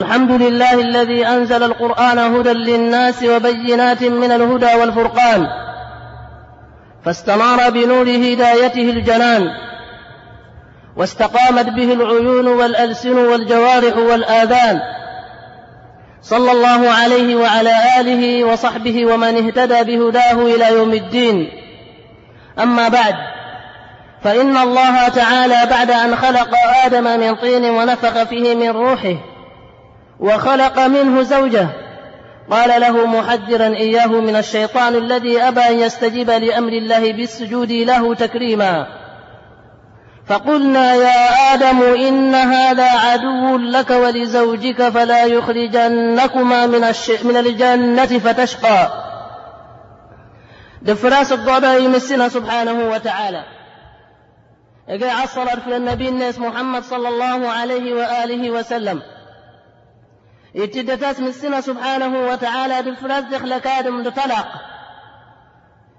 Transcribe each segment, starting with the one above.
الحمد لله الذي أنزل القرآن هدى للناس وبينات من الهدى والفرقان فاستنار بنور هدايته الجنان واستقامت به العيون والألسن والجوارح والآذان صلى الله عليه وعلى آله وصحبه ومن اهتدى بهداه إلى يوم الدين. أما بعد فإن الله تعالى بعد أن خلق آدم من طين ونفخ فيه من روحه وخلق منه زوجه. قال له محذرا إياه من الشيطان الذي أبى أن يستجيب لأمر الله بالسجود له تكريما. فقلنا يا آدم إن هذا عدو لك ولزوجك فلا يخرجنكما من, الش... من الجنة فتشقى. دفراس الضعباء يمسنا سبحانه وتعالى. إذا عصر في النبي الناس محمد صلى الله عليه وآله وسلم. يتدتاس مسنا سبحانه وتعالى دفراس دخل كادم دطلق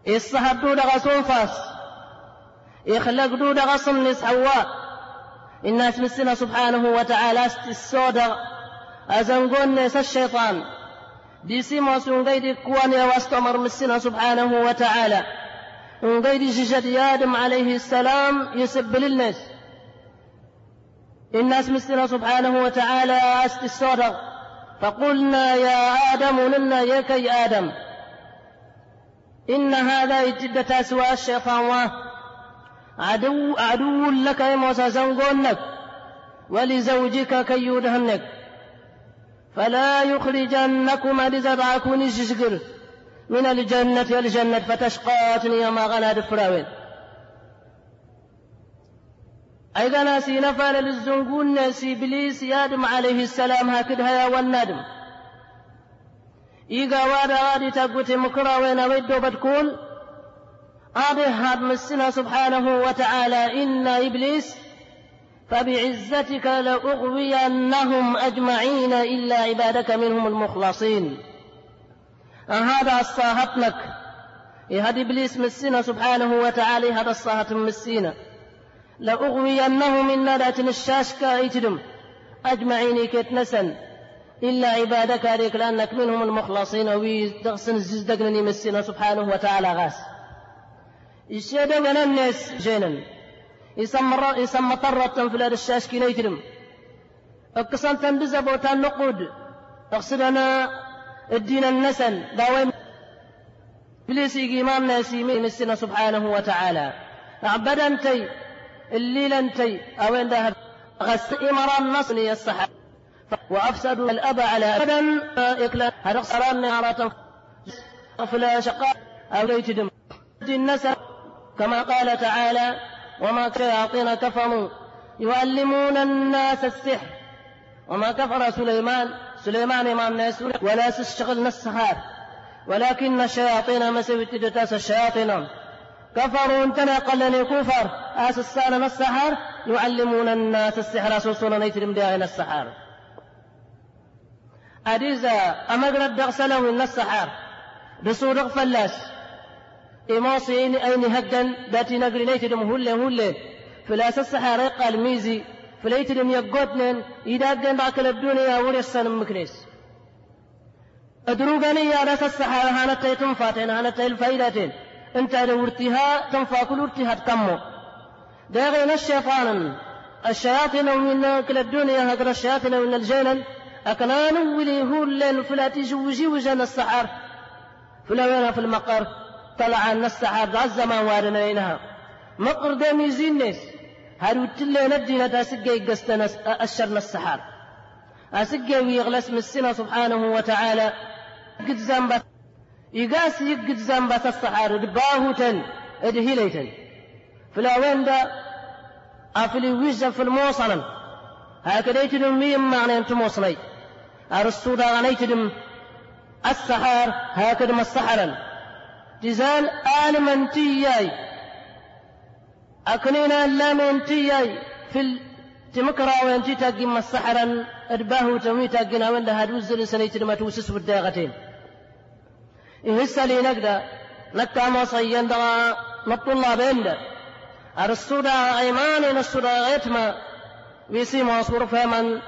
الصحب دود غصوفاس يخلق دود غصم نس حواء الناس مسنا سبحانه وتعالى السودة أزنقون نس الشيطان. دي سيما سنقيد كوان واستمر مسنا سبحانه وتعالى. نقيد جشد آدم عليه السلام فقلنا يا آدم لنا يا كي آدم. إن هذا جدة سوى الشيطان. عدو عدو لك يا موسى زنقونك ولزوجك كي يدهنك. فلا يخرجنكما لزرعكم الشجر من الجنة الجنة فتشقى ما غنى دفراوين. أيضا ناسي نفر للزنقون ناسي بليس يادم عليه السلام هكذا يا والندم إيقا وادا غادي تقوتي مكرا وين ويدو بتكون أبي هاد مسنا سبحانه وتعالى إن إبليس فبعزتك لأغوينهم أجمعين إلا عبادك منهم المخلصين. هذا الصاهتنك هاد إبليس مسنا سبحانه وتعالى هذا الصاهت مسينا لأغوينهم إن لا تنشاشك أيتدم. أجمعين كتنسن إلا عبادك عليك لأنك منهم المخلصين. ويدغسن زدقنني مسنا سبحانه وتعالى غاس. الشيء من الناس جينا يسمى يسمى طرة في الأرض الشاشكي نيترم اقصان تندزب وتنقود أقصدنا الدين النسن. داوين. بليسي إمام ناسي. مسنا سبحانه وتعالى. عبدا تي الليل انتي أو عندها غس امران نصني الصحة وافسدوا الأب على أبدا يكلا هذا صران نارة فلا شقاء أو ليتدم النسب كما قال تعالى وما شياطين كفروا يعلمون الناس السحر. وما كفر سليمان سليمان ما الناس ولا تشتغل السحار ولكن الشياطين مسوي تجتاس الشياطين. كفروا انتنا قلني كفر. أسسان السحر؟ يعلمون الناس السحر أسسون نيترم داعين السحر. أديزا أمقنا الدغسلو من السحر. بصورة فلاس إماصي إني أين هدن؟ داتي نقري نيترم هلين هلين فلاس السحر قال ميزي. فليترم يقوتنن إذا قد باكل الدنيا ورسان مكنيس أدروغاني يا رأس السحر هانت تيتم فاتين هانت انت ورتها تنفع كل ورتها تكمو داغين الشيطان. الشياطين من كل الدنيا هكذا الشياطين من الجنن أكنان ولي هو الليل فلا تجوجي وجن السحر. فلا وين في المقر؟ طلع أن السحر ذا الزمان وارنينها مقر دم يزينس هارو تلي ندينا تاسقي قستنا الشر السحر. أسقي ويغلس من السنة سبحانه وتعالى. قد زنبت الصحار دباهوتن إدهيليتن. فلا وين دا أفلي ويزا في الموصلا هكذا ميم معنى أنت موصلي. أرسطو دا غنيتدم السحار هكذا ما السحرا تزال آل من تياي أكنينا لا من تياي في تمكرا وين تيتاقي ما السحرا ادباهو تمي تاقينا وين دا هادوز لسنيتدم أتوسس بالداغتين. يهسلي نقدا نكا مصيا دا نطلع بند السودا ايمان السودا غيتما. ويسي مصور فمن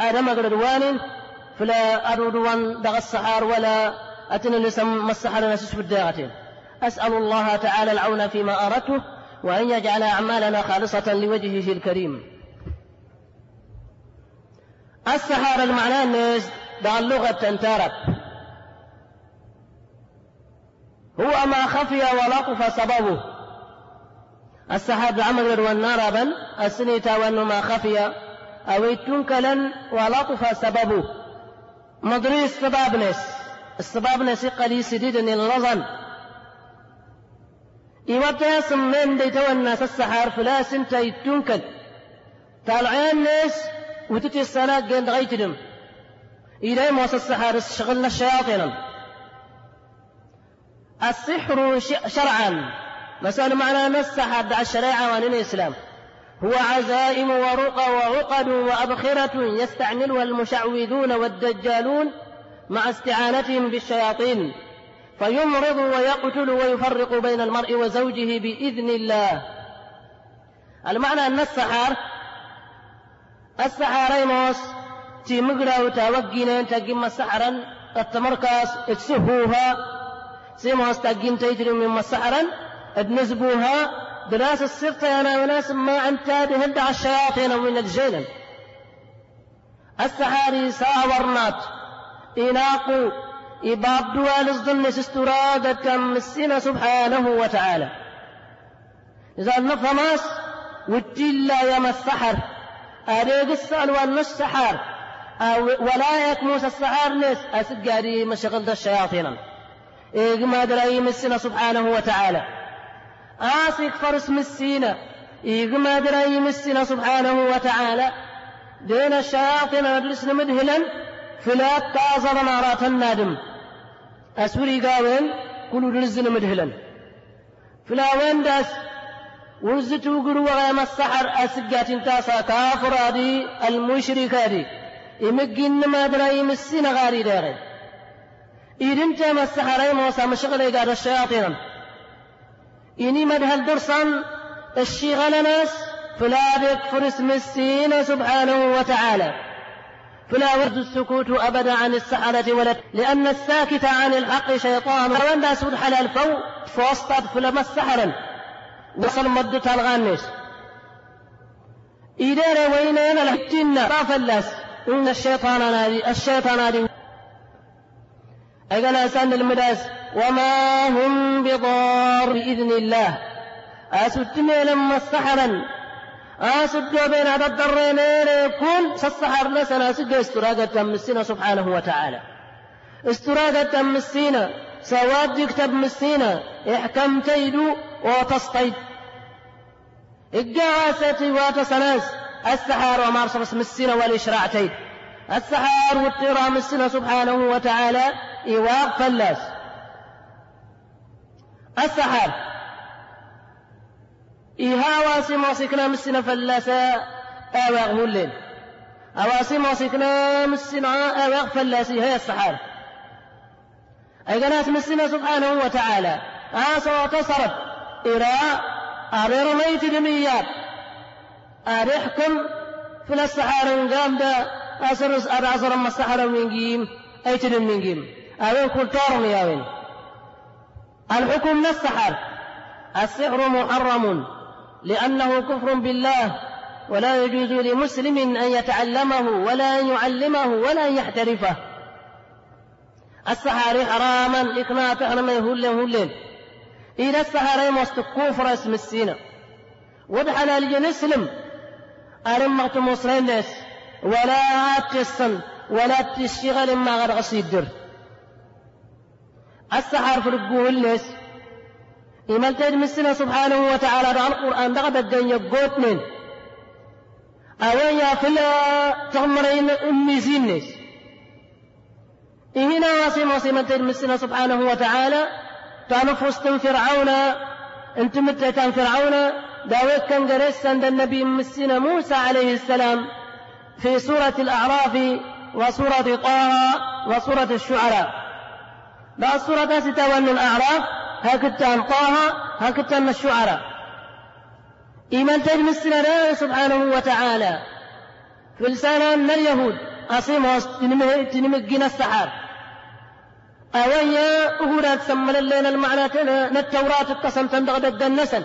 آدم قردوان فلا أردوان دغ السحار ولا أتن لسم السحر نسس بالداغتين أسأل الله تعالى العون فيما أردته وأن يجعل أعمالنا خالصة لوجهه الكريم. السحار المعنى الناس دغ اللغة تنتارب هو ما خفي ولطف سببه. السحاب عمل والنار بل السنيتا وأنه ما خفي. أو تنكلا ولطف سببه. مدري السباب نس. السباب نس قلي سديد اللظن إيوتا سمين ديتوا الناس السحار فلا سنتا يتنكل طالعين ناس وتتي الصلاة قند غيتدم. إلى موسى السحار شغلنا الشياطين السحر شرعا. مسألة معنى مسح دع الشريعة وان الإسلام. هو عزائم ورقى وعقد وأبخرة يستعملها المشعوذون والدجالون مع استعانتهم بالشياطين. فيمرض ويقتل ويفرق بين المرء وزوجه بإذن الله. المعنى أن السحر السحر موس تي مقرا وتوقينا تقيم سحرا التمركز تسهوها. سيموس تقيم تيجري من مسحرا ادنزبوها دراس السبط أنا وناس ما أنت هدع الشياطين من الجيل. السحاري ساورنات إناقو دوال الظن سسترادة مسنا سبحانه وتعالى. إذا النفماس وتلا يم السحر. أريد السأل والمسحر ولا يكموس السحر نس أسجاري مشغل الشياطين. إيه ما دري مسنا سبحانه وتعالى. آسك فرس مسينا إيقما دراي مسنا سبحانه وتعالى. دين الشياطين مجلسنا مدهلا فلا تازر نارات النادم. أسوري قاوين كلوا رزنا مدهلا فلا وين داس؟ وزتو قروا غيم السحر. أسقات انتاسا كافر هذه المشرك هذه يمكن ما دراي مسنا غاري داري إذن تام السحر موسى مشغل قال الشياطين. إني مدهل درسا الشيغل ناس فلا بيكفر اسم السين سبحانه وتعالى. فلا ورد السكوت أبدا عن السحرة ولا لأن الساكت عن الحق شيطان. وأن سود حلال فو فوسطت فلما السحرا وصل مدة الغانس إذا روينا الحجنة فلس إن الشيطان نادي الشيطان نادي. أجل أسان المداس وما هم بضار؟ بإذن الله. أسدني لما السحرا أسد بين هذا الضرين يكون سالسحر لسنا أسد استراقة تمسينا سبحانه وتعالى. استراقة تمسينا سواد يكتب مسينا إحكم تيدو وتصطيد. الجواسة واتسناس السحار وما أرسل مسينا والإشراع تيد. السحار والطيرة مسينا سبحانه وتعالى إيواق فلاس. السحاب إيها واسي موسيقنا مسنا فلاسا أواغ هلين أواسي موسيقنا مسنا أواغ فلاسي هي السحاب أي قناة مسنا سبحانه وتعالى. آسا وتصرف إراء أري رميت دميات. أري حكم في السحار قام دا. أسر أسر أما السحر من قيم أي تدم من قيم أوين كل تورم يا وين الحكم من السحر السحر محرم لأنه كفر بالله ولا يجوز لمسلم أن يتعلمه ولا أن يعلمه ولا أن يحترفه. السحر حراما إكنا تحرم يهل يهل. إذا السحر مست كفر اسم ودحل لجنسلم أرمغت مصرين ولا تسن ولا تشغل ما غير غسيد مسنا سبحانه وتعالى دعا القرآن دغا الدنيا قوت من. أوين يا فلا تغمرين أمي زينس إهنا واسم واسم تجد مسنا سبحانه وتعالى تنفس فرعون. أنت متى فرعون. داويت كان قريس عند النبي مسنا موسى عليه السلام في سورة الأعراف وسورة طه وسورة الشعراء. بعض السورة ستة الأعراف هكذا طه هكذا الشعراء. إيمان تجمس لنا سبحانه وتعالى. فلسانا من اليهود. أصيموس تنمجين السحار. أويا أقول تسمى لنا المعنى التوراة القسم تندغد النسل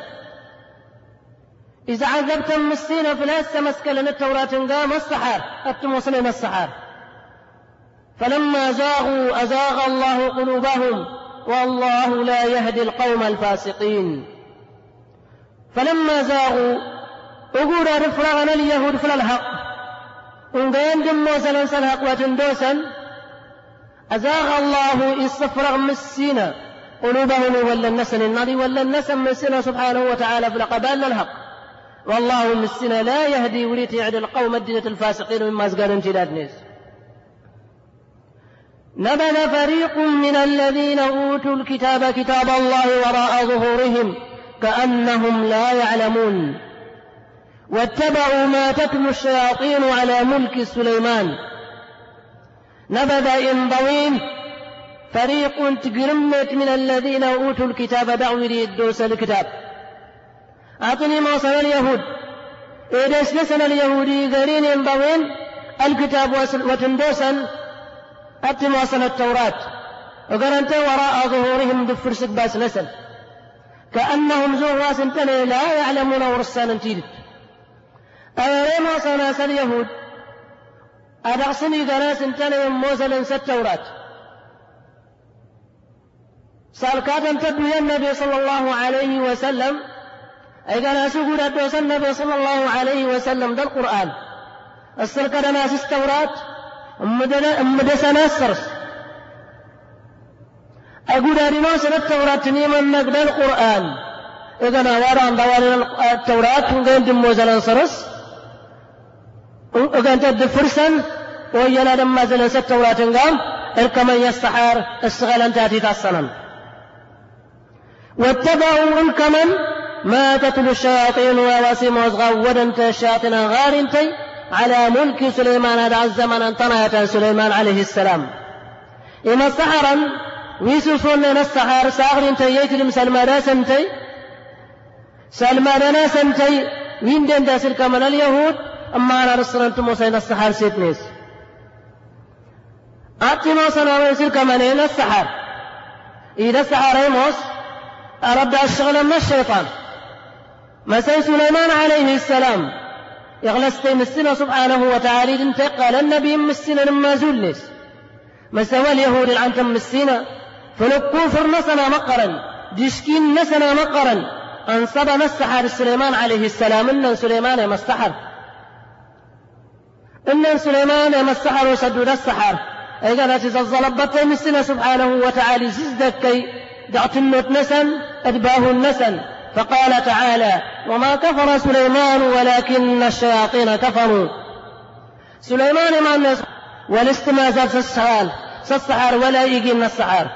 إذا عذبتم مسينا فلا مسكلنا التوراة قام السحار. أتم وصلنا السحار. فلما زاغوا أزاغ الله قلوبهم والله لا يهدي القوم الفاسقين. فلما زاغوا أقول رفرغنا اليهود فلا الحق. ونقين دم موسى الحق وتندوسا أزاغ الله إصفرغ مسينا قلوبهم ولا النسن النادي ولا النسن مسنا سبحانه وتعالى في القبال الحق. والله مسنا لا يهدي وليت يعدل القوم الدينة الفاسقين مما زقال امتداد نيس. نبذ فريق من الذين أوتوا الكتاب كتاب الله وراء ظهورهم كأنهم لا يعلمون. واتبعوا ما تتلو الشياطين على ملك سليمان. نبذ إنضوين فريق تقرمت من الذين أوتوا الكتاب دعوا يريد الكتاب. أعطني ما صنع اليهود. إذا سلسل اليهودي قرين ينضوين الكتاب وتندوسا أتم وصل التوراة. وقرنت وراء ظهورهم دفر سكباس نسل. كأنهم زوراس تني لا يعلمون ورسان تيدت أولين وصل ناس اليهود أدعصني دناس تني موزل التوراة. سالكات تبني النبي صلى الله عليه وسلم. أي قال أسوق النبي صلى الله عليه وسلم ذا القرآن السلكة ناس التوراة السرس. أقول سنة التوراة تنيما نقد القرآن. إذا نوارا دوال التوراة ونقين دموزنا سرس وقين تد فرسا ويلا لما ست التوراة قام الكمن يستحار السغل تاتي تصنم واتبعوا الكمن ما تتلو الشياطين وواسم وزغا ودنت الشياطين غارنتي على ملك سليمان هذا الزمن انطنية سليمان عليه السلام. إما سحرا ويسوسون لنا السحر ساغر انت يتلم سلمان سنتي سلمان سنتي وين دين داسل كمان اليهود. أما أنا رسل أنتم وسين السحر سيتنيس أتي صنع ويسل كمان السحر. إذا السحر يموس أرد الشغل من الشيطان. مسي سليمان عليه السلام. يغلست مسنا سبحانه وتعالى انتقل النبي مسنا لما زلس. مسوى اليهود العنتم مسنا فلقوا نسنا مقرا دشكين نسنا مقرا أنصب السحر سليمان عليه السلام إن سليمان يما السحر إن سليمان يما السحر وسدود السحر أي قالت الزلبت مسنا سبحانه وتعالى زدكي دعت النت نسن أدباه النسن. فقال تعالى وما كفر سليمان ولكن الشياطين كفروا. سليمان ما الناس والاستمازات السحال سالسحر ولا يجي من السحر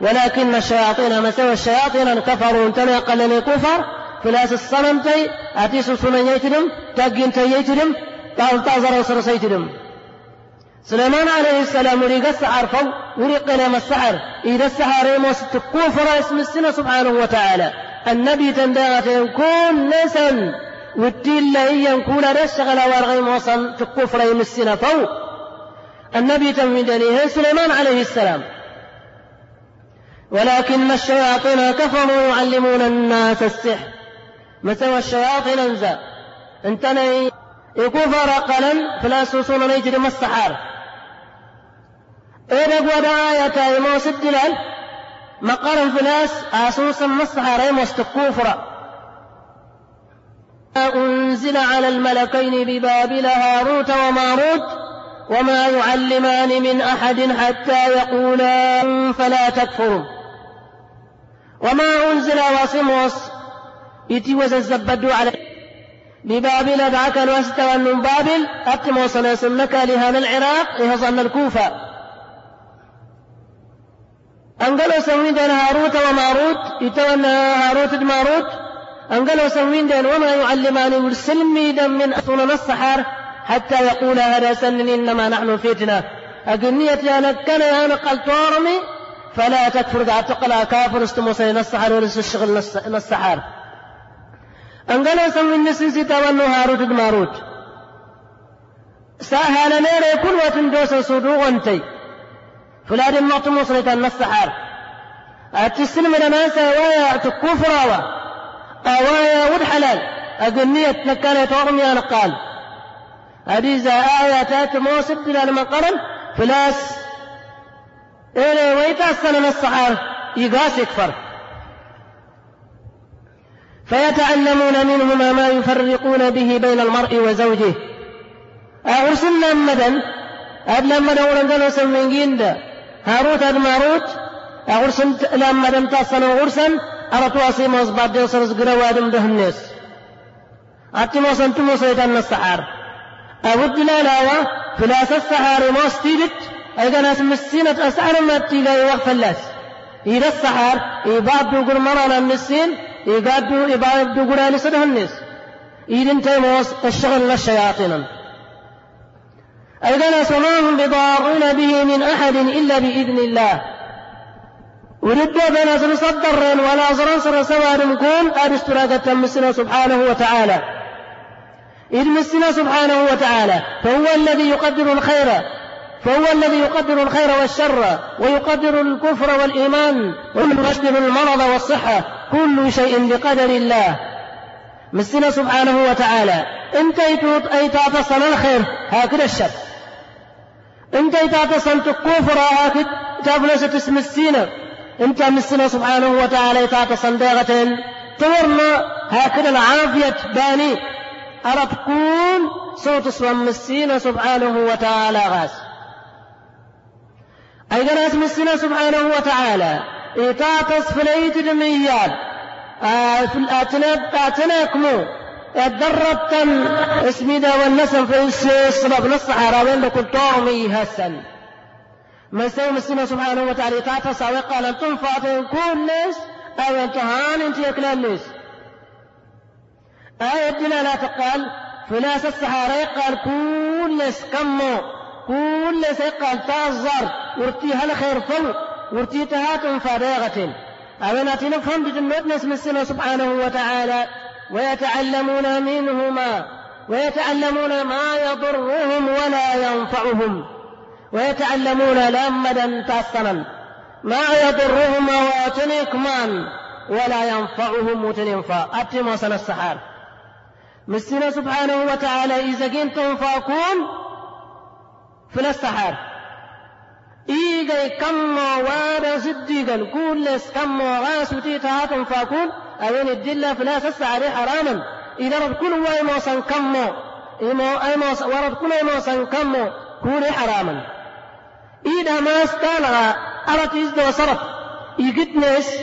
ولكن الشياطين مسوى الشياطين كفروا. تنقل كفر فلاس الصنم تي أتيس سنن يتدم تقين تي يتدم تأزر وسرس يتدم سليمان عليه السلام وريق السحر فو وريق السحر إذا السحر يموس كفر اسم السنة سبحانه وتعالى. النبي تندغت يكون نسن والتيل هي يكون رشغل ورغي موصل في الكفر يمسنا فوق. النبي تنفيدني سليمان عليه السلام. ولكن الشياطين كفروا يعلمون الناس السحر. مثل الشياطين انزا انتني يكفر قلن فلا سوسون نيجري السحار إيه نقوى دعاية يموس الدلال مقر فلاس آسوسا مصحى ريموس تكوفرا أنزل على الملكين ببابل هاروت وماروت وما يعلمان من أحد حتى يقولا فلا تكفروا. وما أنزل واسموس يتوز الزبد على ببابل ذاك الوسط من بابل أتموس ناس لهذا العراق يهظن الكوفة. أنقلوا سوين دين هاروت وماروت يتولى هاروت ماروت. أنقلوا سوين دين وما يعلمان مرسلمي دم من أصول السحر حتى يقول هذا سن إنما نحن فتنة. أقنية يا نكنا يا نقل تورمي فلا تكفر ذا تقلا كافر استموسين السحر ولس الشغل السحر أنقلوا سوين نسنسي تولوا هاروت ماروت. سهل ميري كل وتندوس صدوغ انتي فلا دم نعطم وصلت النسحار التسلم لما سوايا تكفر أوايا ود حلال. أقنية نكالة تغمي أنا قال هذه آية تأت موسد لما قرن فلاس. إلي ويتأصل من الصحار يقاس يكفر. فيتعلمون منهما ما يفرقون به بين المرء وزوجه. أغرسنا مدن أدل مدن ورنجل سمين جند هاروت لما دم تصل غرسن أرتوا أصيم بعد يوصل زقرا وادم دهنس أتي موسن تموسى يتن السحار أود لا فلاس السحار موستيدت أيضا ناس مسينة أسعر ما تيلا يوقف اللاس إذا السحار إباد دوغر مرة المسين إباد إباد دوغر لسده الناس إذا انت موس الشغل للشياطين ناس وما هم بضارون به من أحد إلا بإذن الله. ورد بنا سنصدر ولا زرنصر سوار كون أرستراغة مسنا سبحانه وتعالى. إذ مسنا سبحانه وتعالى. فهو الذي يقدر الخير. فهو الذي يقدر الخير والشر ويقدر الكفر والإيمان ويقدر المرض والصحة. كل شيء بقدر الله. مسنا سبحانه وتعالى. انت أي تعتصل الخير هكذا الشر. انت اي تعتصل الكفر هكذا تفلست اسم السينة. انت مسنا سبحانه وتعالى تعتصل داغة تورنا هكذا العافية باني. أرى تكون صوت اسم مسينا سبحانه وتعالى غاس أيضا اسم السنة سبحانه وتعالى. إيتاطس فليت دميان أتناكمو. الدربتن اسمي دا والنسم في السبب نص عربين لكل طعمي هسن. ما سوى السنة سبحانه وتعالى. أو قال أن تنفع كل ناس أو انتهان أنت يكلام ناس آية دلالة قال فلاس السحارة قال كل ناس كمو. كل سيقال تأزر. ورتي هل خير فل ورتي تهاتم فارغة. أولا نفهم بجنة اسم السنة سبحانه وتعالى. ويتعلمون منهما ويتعلمون ما يضرهم ولا ينفعهم. ويتعلمون لمدا تصلا ما يضرهم واتنكمان ولا ينفعهم وتنفع أتم وسن السحار. مسنا سبحانه وتعالى إذا كنتم فأكون في السحر إيجا كم وارا صديقا كل كم غاس تيتهاتم فأكون أين الدلة فلا السحر حراما إذا رب كل إمو أي موسى ورد كل موسى كم كون حراما إذا ما استالغا أرت إزد وصرف يقتنس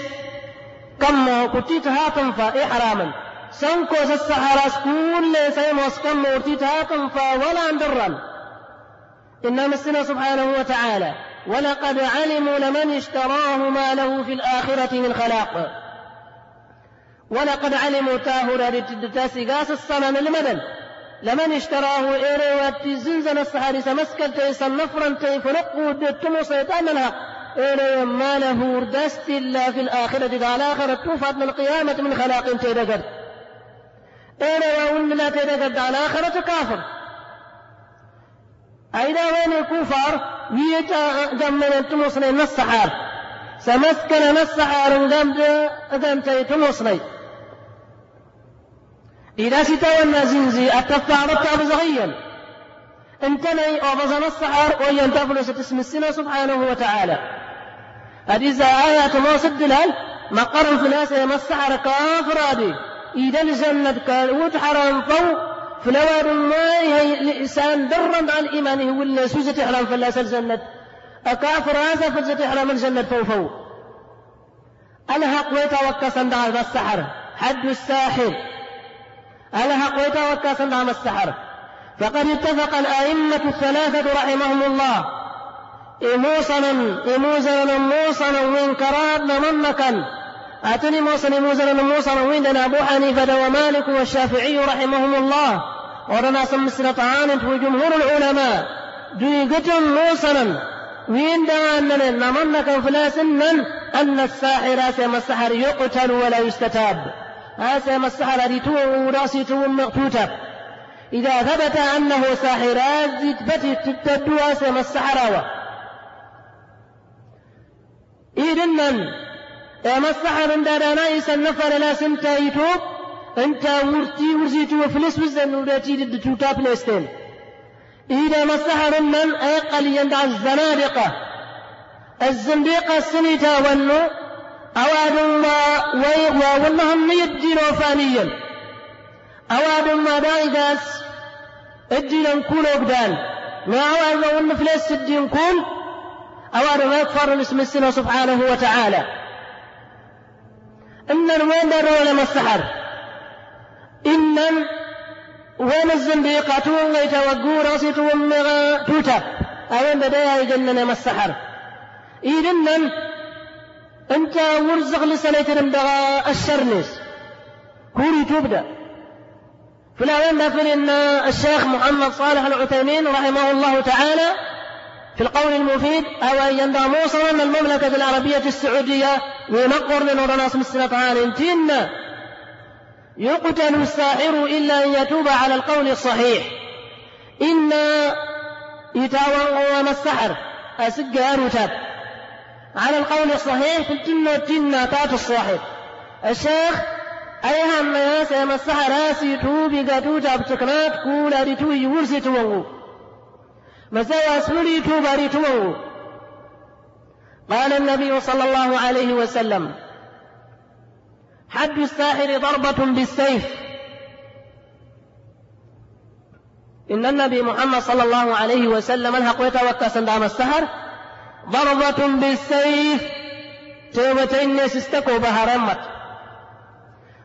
كم كتيتهاتم فا حراما سنكو السحر كل سيموس كم ورتيتهاتم فا ولا اندرا إن مسنا سبحانه وتعالى. ولقد علموا لمن اشتراه ما له في الآخرة من خلاق. ولقد علموا تاهر تاسقاس الصنم المدن. لمن اشتراه إيري واتزنزن السحر سمسكل تيسا نفرا تيفنقوا دتمو سيطان الحق. إيري ما له ردست إلا في الآخرة على آخرة توفت من القيامة من خلاق تيدقر. إيري وأن لا تيدقر على آخرة كافر. أيضا وين الكفار؟ ويتا جمنا تمصني نصحار سمسكن نصحار قمت قمت تمصني إذا ستوى زنزي أتفع ربك بزغيا انتني أبز نصحار وين تفلس اسم السنة سبحانه وتعالى. هذه آيات ما سدلها مقر في ناس يمسحر كافر هذه إذا الجنة كان وتحرم فوق فلوار ما لإنسان درا عن إيمانه ولا سوزة إحرام فلا الجنة. أكافر هذا فزة إحرام الجنة فوفو ألهق ويتوكى صندع السحر. حد الساحر. ألهق ويتوكى صندع السحر. فقد اتفق الأئمة الثلاثة رحمهم الله. إموصنا إموزنا موصنا وإن كرادنا ممكا أتني موصنا إموزنا موصنا وين أبو حنيفة ومالك والشافعي رحمهم الله. ورنا سمسرطان في جمهور العلماء. قتل موصلا. وين أننا نمنك فلاسنا أن الساحر سيما السحر يقتل ولا يستتاب. هذا السحر ريتو وراسي تو مقتوتا إذا ثبت أنه ساحر تتدوا سيما السحراوة إذن ما السحر عند نايس النفر لا سنتا يتوب أنت ورتي ورزيتي وفلس وزن ولاتي لدتوتا بليستين إذا ما السحر من أقل يندع الزنادقة. الزنديقة السنيتا ونو أواد الله ويغوى والنهم يدين وفانيا. أواد الله دايداس الدين نكون وقدان. ما أواد الله فلس الدين كون. أواد ما يكفر الاسم السنة سبحانه وتعالى. إن وين داروا لما السحر إن وين الزنديقة يتوقوا راسي تومغا توتا. أوين بدايا يجنن ما السحر إذن أنت ورزق لسنة بغى الشرنس. كوري تبدأ. فلا ينبغي أن الشيخ محمد صالح العثيمين رحمه الله تعالى في القول المفيد أو أن يندى موصلا من المملكة العربية السعودية وينقر لنورناس مسلطان تين يقتل الساحر إلا أن يتوب على القول الصحيح. إن يتاوى السحر أسق أروتاب على القول الصحيح في الجنة الجنة تات الصاحب. الشيخ أيها الناس يمسح رأسي توبي قدوتا بتكنات كولا ريتوي يورسي توغو مساوى سولي توبا ريتوغو قال النبي صلى الله عليه وسلم حد الساحر ضربة بالسيف. إن النبي محمد صلى الله عليه وسلم الحق يتوكى سندام السحر ضربة بالسيف. توبتين استكوا بها رمت.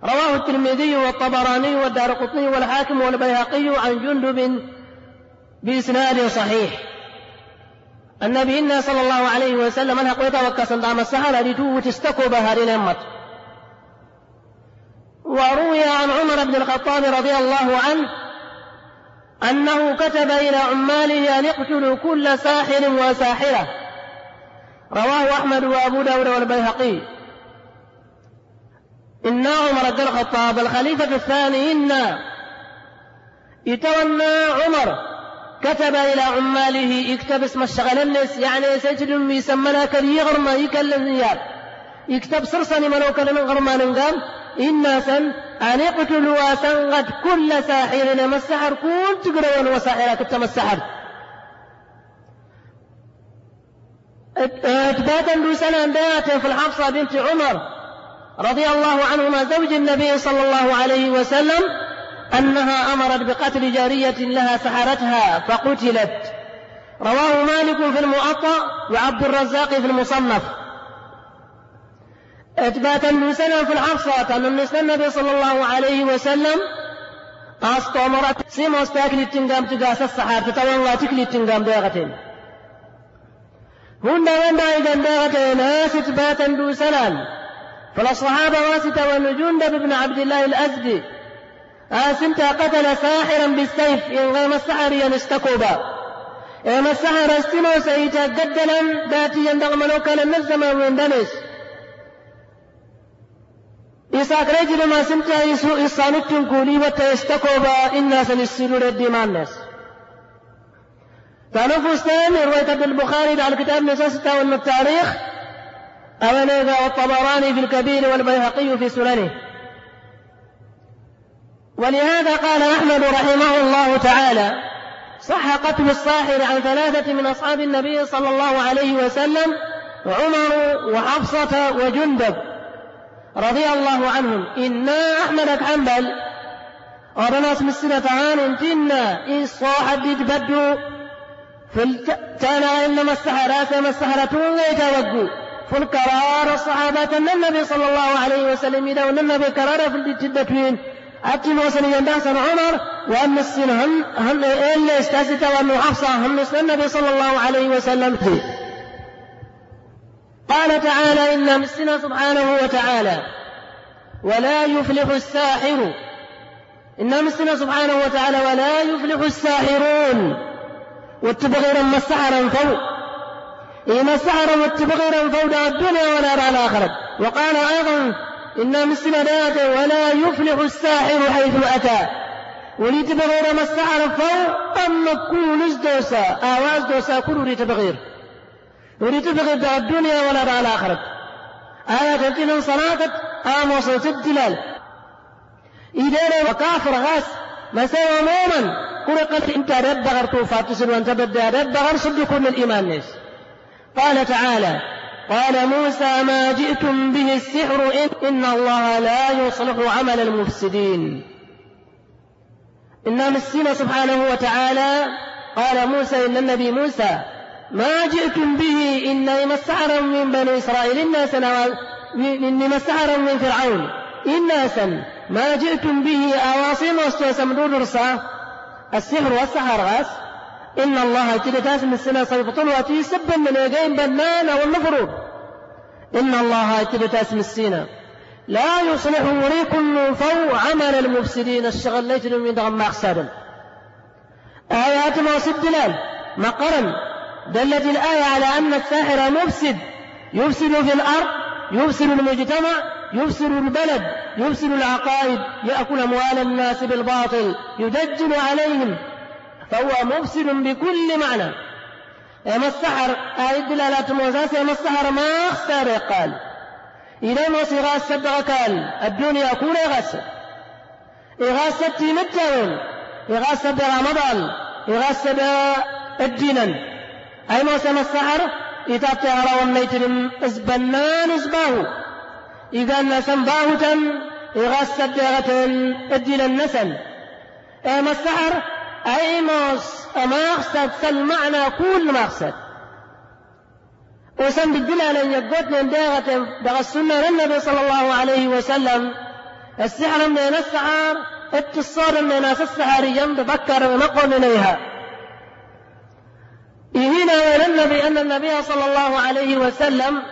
رواه الترمذي والطبراني والدار قطني والحاكم والبيهقي عن جندب بإسناد صحيح. النبي إنا صلى الله عليه وسلم أنها قويتا وكاسن دام السحر لتو تستكو بها رمت. وروي عن عمر بن الخطاب رضي الله عنه أنه كتب إلى عماله أن يقتلوا كل ساحر وساحرة. رواه أحمد وأبو داود والبيهقي. إن عمر بن الخطاب الخليفة الثاني إن يتولى عمر كتب إلى عماله اكتب اسم الشغل النس يعني سجل يسمى لك يغرم يكلم نياب يكتب سرسني منو كلم غرمان قام إنا سن أن يقتلوا سنغت كل ساحر لما السحر كل تقرأون وساحرة كتم السحر. إثباتا لسنة بيات في الحفصة بنت عمر رضي الله عنهما زوج النبي صلى الله عليه وسلم أنها أمرت بقتل جارية لها سحرتها فقتلت. رواه مالك في المؤطأ وعبد الرزاق في المصنف. إثباتا لسنة في الحفصة أن النبي صلى الله عليه وسلم أستمرت سيموس تاكل التنقام تقاس السحار تتوالى تكلي التنقام داغتين هن إذا انبغت ناس إثباتا دوسنا فالصحابة واسطة والجندب بن عبد الله الأزدي آسنت قتل ساحرا بالسيف. إن غيم السحر ينستكوبا إن السحر استنو سيتا قدلا داتي يندغ ملوكا لنزم ويندنس إساك رجل ما سنتا يسو إصانتن كولي وتيستكوبا إنا سنسلو ردمان ناس تنفس ثاني رواية البخاري على الكتاب نساسته وأن التاريخ. أوليغا والطبراني في الكبير والبيهقي في سننه. ولهذا قال أحمد رحمه الله تعالى صح قتل الصاحر عن ثلاثة من أصحاب النبي صلى الله عليه وسلم وعمر وحفصة وجندب رضي الله عنهم. إنا أحمد حنبل ورنا اسم السنة عان انتنا إن صاحب بدو. فالتانا إنما السحرات ما السحرة يتوقوا فالكرار الصحابة أن النبي صلى الله عليه وسلم إذا النبي كرار في التدتوين أتم وسن ينداس عمر وأن السن هم هم إلا استاست وأن حفصة هم النبي صلى الله عليه وسلم. فيه قال تعالى إن مسنا سبحانه وتعالى. ولا يفلح الساحر. إن مسنا سبحانه وتعالى ولا يفلح الساحرون. واتبغي لما السحر فوق إن السحر واتبغي فوق الدنيا ولا على الآخرة. وقال أيضا إن مثل ذات ولا يفلح الساحر حيث أتى. وليت بغير ما استعر فو أما كونز دوسا آواز دوسا كل وليت بغير وليت بغير الدنيا ولا دا الآخرة. آيات الدين صلاة آموس الدلال. إذا وكافر غاس مساوى موما غرتو فاتسل وأنت بدا رد غر صدق من الإيمان نيس قال تعالى قال موسى ما جئتم به السحر إن, إن الله لا يصلح عمل المفسدين. إنا مسينا سبحانه وتعالى قال موسى إن النبي موسى ما جئتم به إني مسحرا من بني إسرائيل الناس إني مسحرا من فرعون. إناسا ما جئتم به أواصم واستسمدون رصا السحر والسحر غاس إن الله تلتاس من السنة سيبطل وتي سبا من يجين بنان والمفروض إن الله تلتاس من السنة لا يصلح وريكم فو عمل المفسدين. الشغل ليت من دغم مقصدا آيات ما دلال. مقرن. دلت الآية على أن الساحر مفسد. يفسد في الأرض. يفسد المجتمع. يفسد البلد يفسد العقائد يأكل أموال الناس بالباطل يدجل عليهم. فهو مفسد بكل معنى. يا السحر آية دلالات موزاس يا السحر ما اختار قال إذا ما سيغاس قال الدنيا كون يغاس إغاثة تيمتون إغاثة برمضان إغاثة الدينا أي ما السحر؟ إذا تعالى ونيترم إزبنان إزباه إذا باهتا إغاثة دغة الدين النسن أي ما السحر أي ما أقصد المعنى كل مقصد وسم بالدلالة أن يقوتنا داغة دغ السنة للنبي صلى الله عليه وسلم. السحر من السحر؟ اتصال من ناس السحريا تذكر ونقل إليها. إهنا النبي أن النبي صلى الله عليه وسلم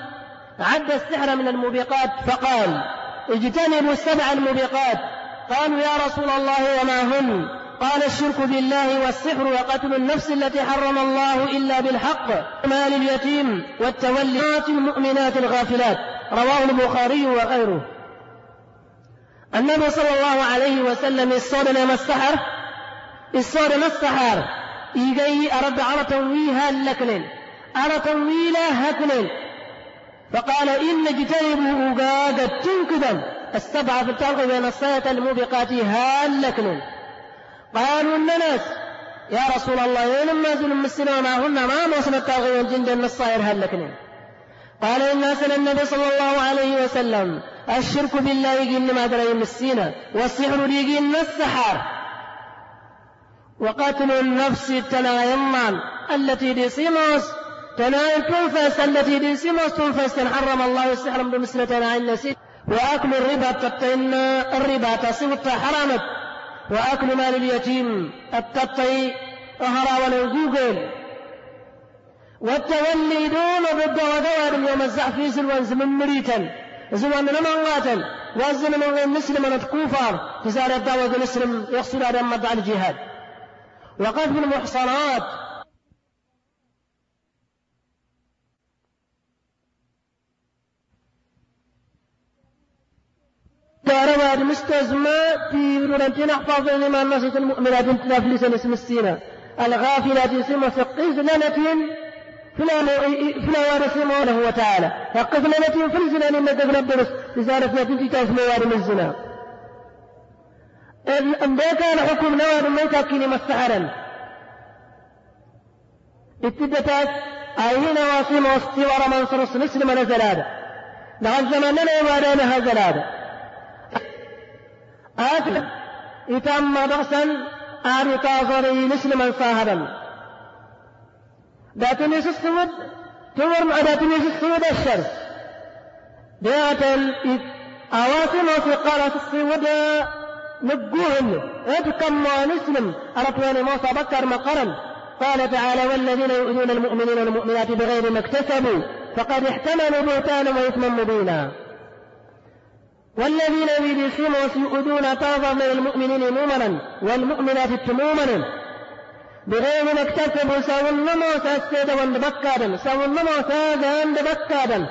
عد السحر من الموبقات فقال اجتنبوا السبع الموبقات. قالوا يا رسول الله وما هن؟ قال الشرك بالله والسحر وقتل النفس التي حرم الله إلا بالحق مال اليتيم والتوليات المؤمنات الغافلات. رواه البخاري وغيره. النبي صلى الله عليه وسلم ما السحر الصاد ما السحر إيجي أرد على تنويها لكنين على تنويلا هكنين. فقال إن اجتنبوا أقاد تنكدا السبعة في التلق بين الصية الموبقات هالكنين قالوا الناس يا رسول الله لما زل مسنا ما هن ما الطاغي والجند من الصائر هلكنا قال إن سن النبي صلى الله عليه وسلم الشرك بالله يجي ما دري مسينا والسحر يجي السحار. وقتل النفس التنايمان التي دي سيموس تنايم تنفس التي سيموس تنفس حرم الله السحر بمثلة تنايم نسيت وأكل الربا تبتين الربا تصيب حرامت وأكل مال اليتيم التطي أهرا ولو والتولي دون ضد ودوار يوم الزعفي سلوان زمن مريتا زمان نمواتا وزمن من مسلم الكوفر تزال الدعوة مسلم يحصل على مدى الجهاد. وقذف المحصنات. روى المستزمى في رنتين أحفظ لما نصت المؤمنات تنافلس اسم السينة الغافلات اسم فقزلنة فلا وارث له وتعالى فقزلنة في الزنا لما تغلب الدرس لزارة نتيجة تاسم وارم الزنا أن كان حكم نوار ما يتاكين مستحرا اتدتات أين واسم واستوار منصر مسلم نزل هذا لغد زماننا وارانها زلاده آكل إتم بأسا آركا صري مسلما صاهرا داتني السود تمر داتني السود الشر. دات أواصل في قارة السود نقوهن اتكم ونسلم أرطواني موسى بكر مقرا. قال تعالى والذين يؤذون المؤمنين والمؤمنات بغير ما اكتسبوا فقد احتملوا بهتانا وإثما مبينا. والذين يريدون ويؤذون طرفا من المؤمنين مؤمنا والمؤمنات مؤمنا بغير ما اكتسبوا سوى النمو سيدا وند بكادا سوى النمو سيدا وند بكادا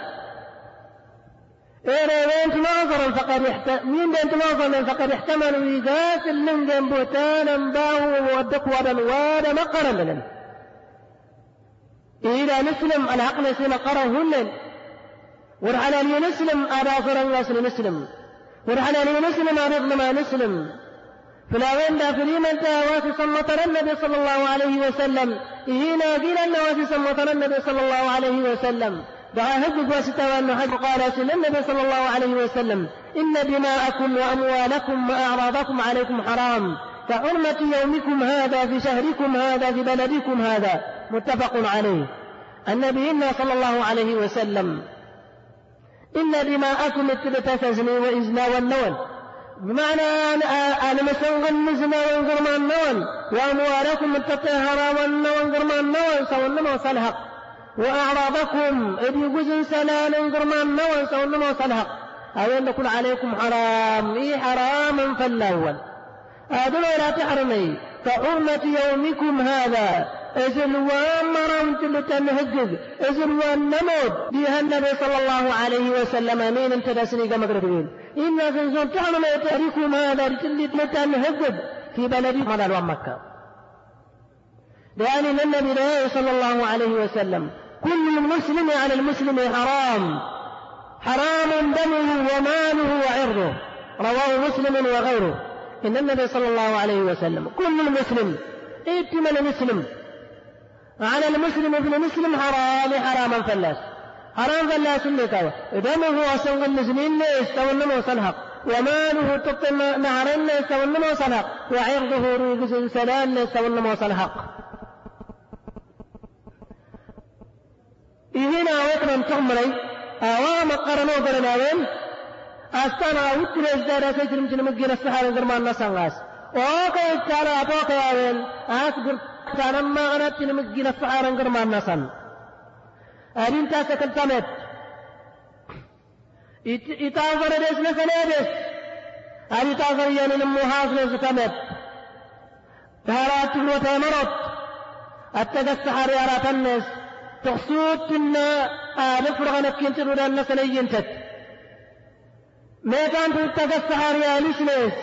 إيه وين ناظر فقد احتمل مين بنت ناظر فقد احتملوا إيجاس من جنب بهتانا باو ودك ودن واد مقرا إذا نسلم العقل سين قرا ورحنا نسلم أبا فرن نسلم ورحنا نسلم أرضنا ما نسلم فلاوين دافرين أنت واسي صمتنا النبي صلى الله عليه وسلم. إهينا قيل واسي صمتنا النبي صلى الله عليه وسلم. دعا هجد واسطة وأنه حج قال النبي صلى الله عليه وسلم. إن دماءكم وأموالكم وأعراضكم عليكم حرام. كحرمة يومكم هذا في شهركم هذا في بلدكم هذا. متفق عليه. النبي صلى الله عليه وسلم. إن دماءكم التبتسزني وإزنا والنون. بمعنى أنا مسوغ النزنا وانقرما النون وأموالكم التطهر والنون النون سوى النمو صلحق وأعراضكم إذ يجوز سلال انقرما النون سوى النمو صلحق أو يكون عليكم حرام. إي حرام فالأول هذا لا تحرمي. كحرمة يومكم هذا. إذن وامرم تلتن هجد إذن والنمود بها النبي صلى الله عليه وسلم مين انت دسني كما قلتين إن سنزون تعلم يتأريكم هذا تلتن هجد في بلد مدى مكة لأن النبي صلى الله عليه وسلم كل المسلم على المسلم حرام حرام دمه وماله وعرضه رواه مسلم وغيره إن النبي صلى الله عليه وسلم كل المسلم ائتمن مسلم على المسلم ابن مسلم حرام حراما فلاس حرام فلاس لكاوة دمه أسوغ المسلمين يستوى النمو صنحق. وماله تطم نهرين يستوى النمو صنحق. وعرضه روغز سلام يستوى النمو صنحق. إذن أوكرا تغمري أوام قرنو قرناوين أستانا وتر إزدارا سيترم تنمجينا السحارة قرمان نسان وكا يتعالى فلما غنت نمجينا فعارا قرما الناسا أرين تاسا كالتامت. إتاغر ديس نسلابس أري تاغر يانا نموهاز نسلابس فهارات وتامرت أتدس حاري أرات الناس تحصوت إن آلف رغنا كنتر ولا الناس لينتت ما كانت تتدس حاري أليس ناس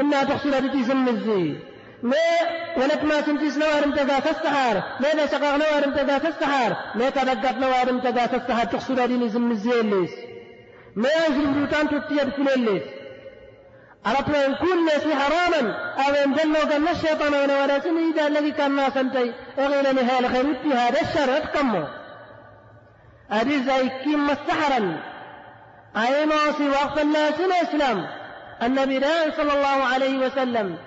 إنها تحصل بتي زمزي نسنينتت ما كان تتقص يا لسنس كنا تحصل هذه تسمزي ما ولك ما سنتيس نوارم تذا تستحار. ما إذا شقاق نوارم تذا تستحار. ما تدقت نوارم تذا تستحار. تقصد هذه نزم الزيليس ما يجري بروتان تتيب كل الليس أردنا أن كل ناس حراما أو أن جنوا قال الشيطان وأنا ولا سنيدا الذي كان ناسا تي أغينا نهاية الخير في هذا الشر اتكموا أدي زي كيم السحرا أي معصي وقف الناس الإسلام. النبي صلى الله عليه وسلم.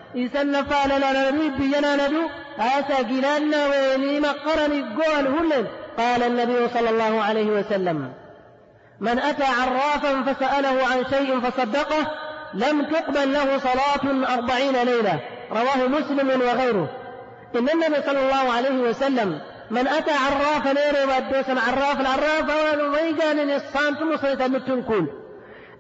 ندو آسا جلالنا وينيم قرن قول هلن قال النبي صلى الله عليه وسلم من أتى عرافا فسأله عن شيء فصدقه لم تقبل له صلاة أربعين ليلة. رواه مسلم وغيره. إن النبي صلى الله عليه وسلم من أتى عرافا ليري ودوسا عراف العراف ويقال إن الصانت مصيتا متنكول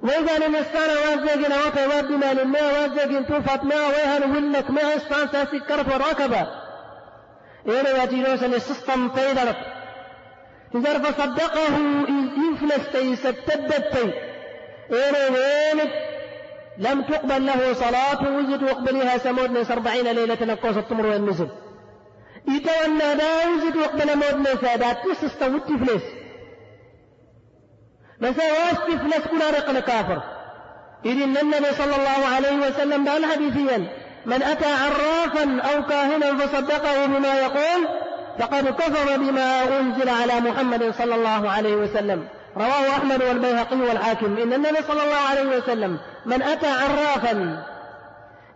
وإذا نستان وازجنا وتواد ما لما وازجن توفت ما ويهن ولك ما إستان ساسكرت وركبة إيه واتينوس السيستم فيدرت إذا فصدقه يفلس تي ستدت إيه وينك لم تقبل له صلاة وزد وقبلها سمود نس أربعين ليلة نقوص التمر والنزل. يتولى لا وزد وقبل مود نسادات مساواستي فلس كنا رقل كافر. إذ النبي صلى الله عليه وسلم قال حديثيا من أتى عرافا أو كاهنا فصدقه بما يقول فقد كفر بما أنزل على محمد صلى الله عليه وسلم. رواه أحمد والبيهقي والحاكم. إن النبي صلى الله عليه وسلم من أتى عرافا.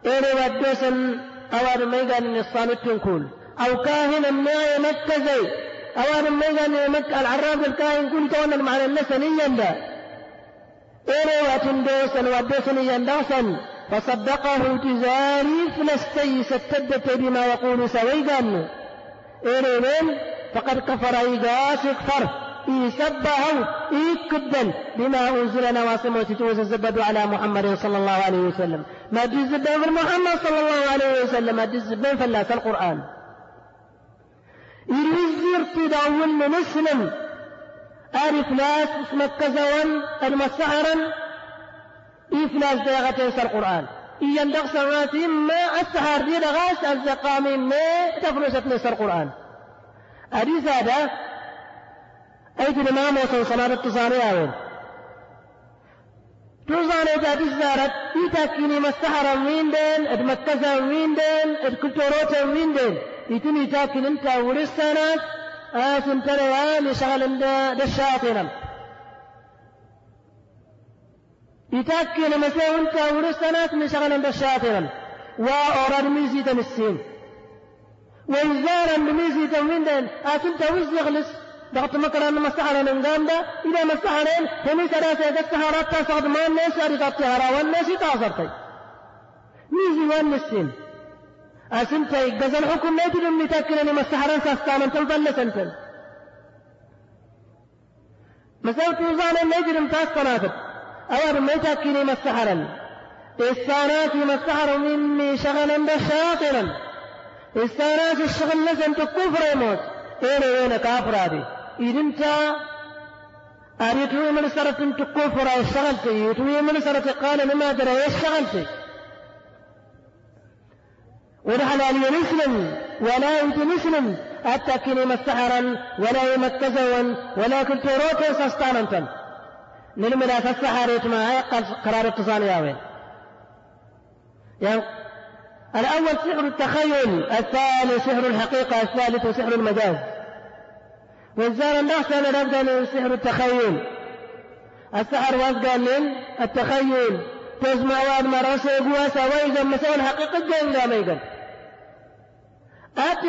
إلى ودوسا أو يقال الصامت تنكول أو كاهنا ما يمكزي أوان ميغان مك العراف الكاين كل تونا مع النسن يندا إيرو واتندوسن ودوسن يندوسن فصدقه تزاري فلستي ستدت بما يقول سويغان إيرو من فقد كفر إيغاس كفر إيسبه إيكدن بما أنزل نواسم وتتوز الزبد على محمد صلى الله عليه وسلم. ما تزبد محمد صلى الله عليه وسلم. ما تزبد فلاس القرآن. كزوان المسحرا إفلاس داغة يسر القرآن إيان دغ ما السحر دي دغاس الزقام ما تفلست نسر القرآن أدي زادة أيت الإمام وصل صلاة التصاني آوين. توزاني تاتي زارت. إيتاكيني مسحرا ويندين إد مكزا ويندين إد كلتوروتا ويندين إيتني تاكين إنت ورسانات آسن ترى لشغل دشاطنا يتأكل مساء إنت ورسنات من شغل دشاطنا وأوراد ميزي تمسين وإزارا بميزي تموين آسن توز يغلس. ضغط مكرا مسحنا من دا إذا مسحنا همي سراسة السهرات تصعد ما الناس أريد الطهارة والناس تعصرتي ميزي والنسين. أسنتي جزل حكم ما يدري من تأكلني مسحرا ساستانا تلبل سنتن. مسألة وزانا ما يدري من تاستانا أو ما تأكلني مسحرا إستانات مسحر مني شغلا بشاطرا. إستانات الشغل لسن تكفر يموت اين وين كافر هذه. إذا انت أريتوي من سرة تكفر اشتغلت يتوي من سرة قال لما درى ونحن مسلم ولا يمت مسلم أتكني مسحرا ولا يمكزوا ولا كنت روكي سستانا نلمنا فالسحر يتما قرار اتصال ياوين يعني الأول سحر التخيل الثاني سحر الحقيقة الثالث سحر المجاز. والزار الناس أنا نبدأ سحر التخيل. السحر وفقا للتخيل. تسمع واد مرسى قواسا وإذا مسوى الحقيقة لا ميقل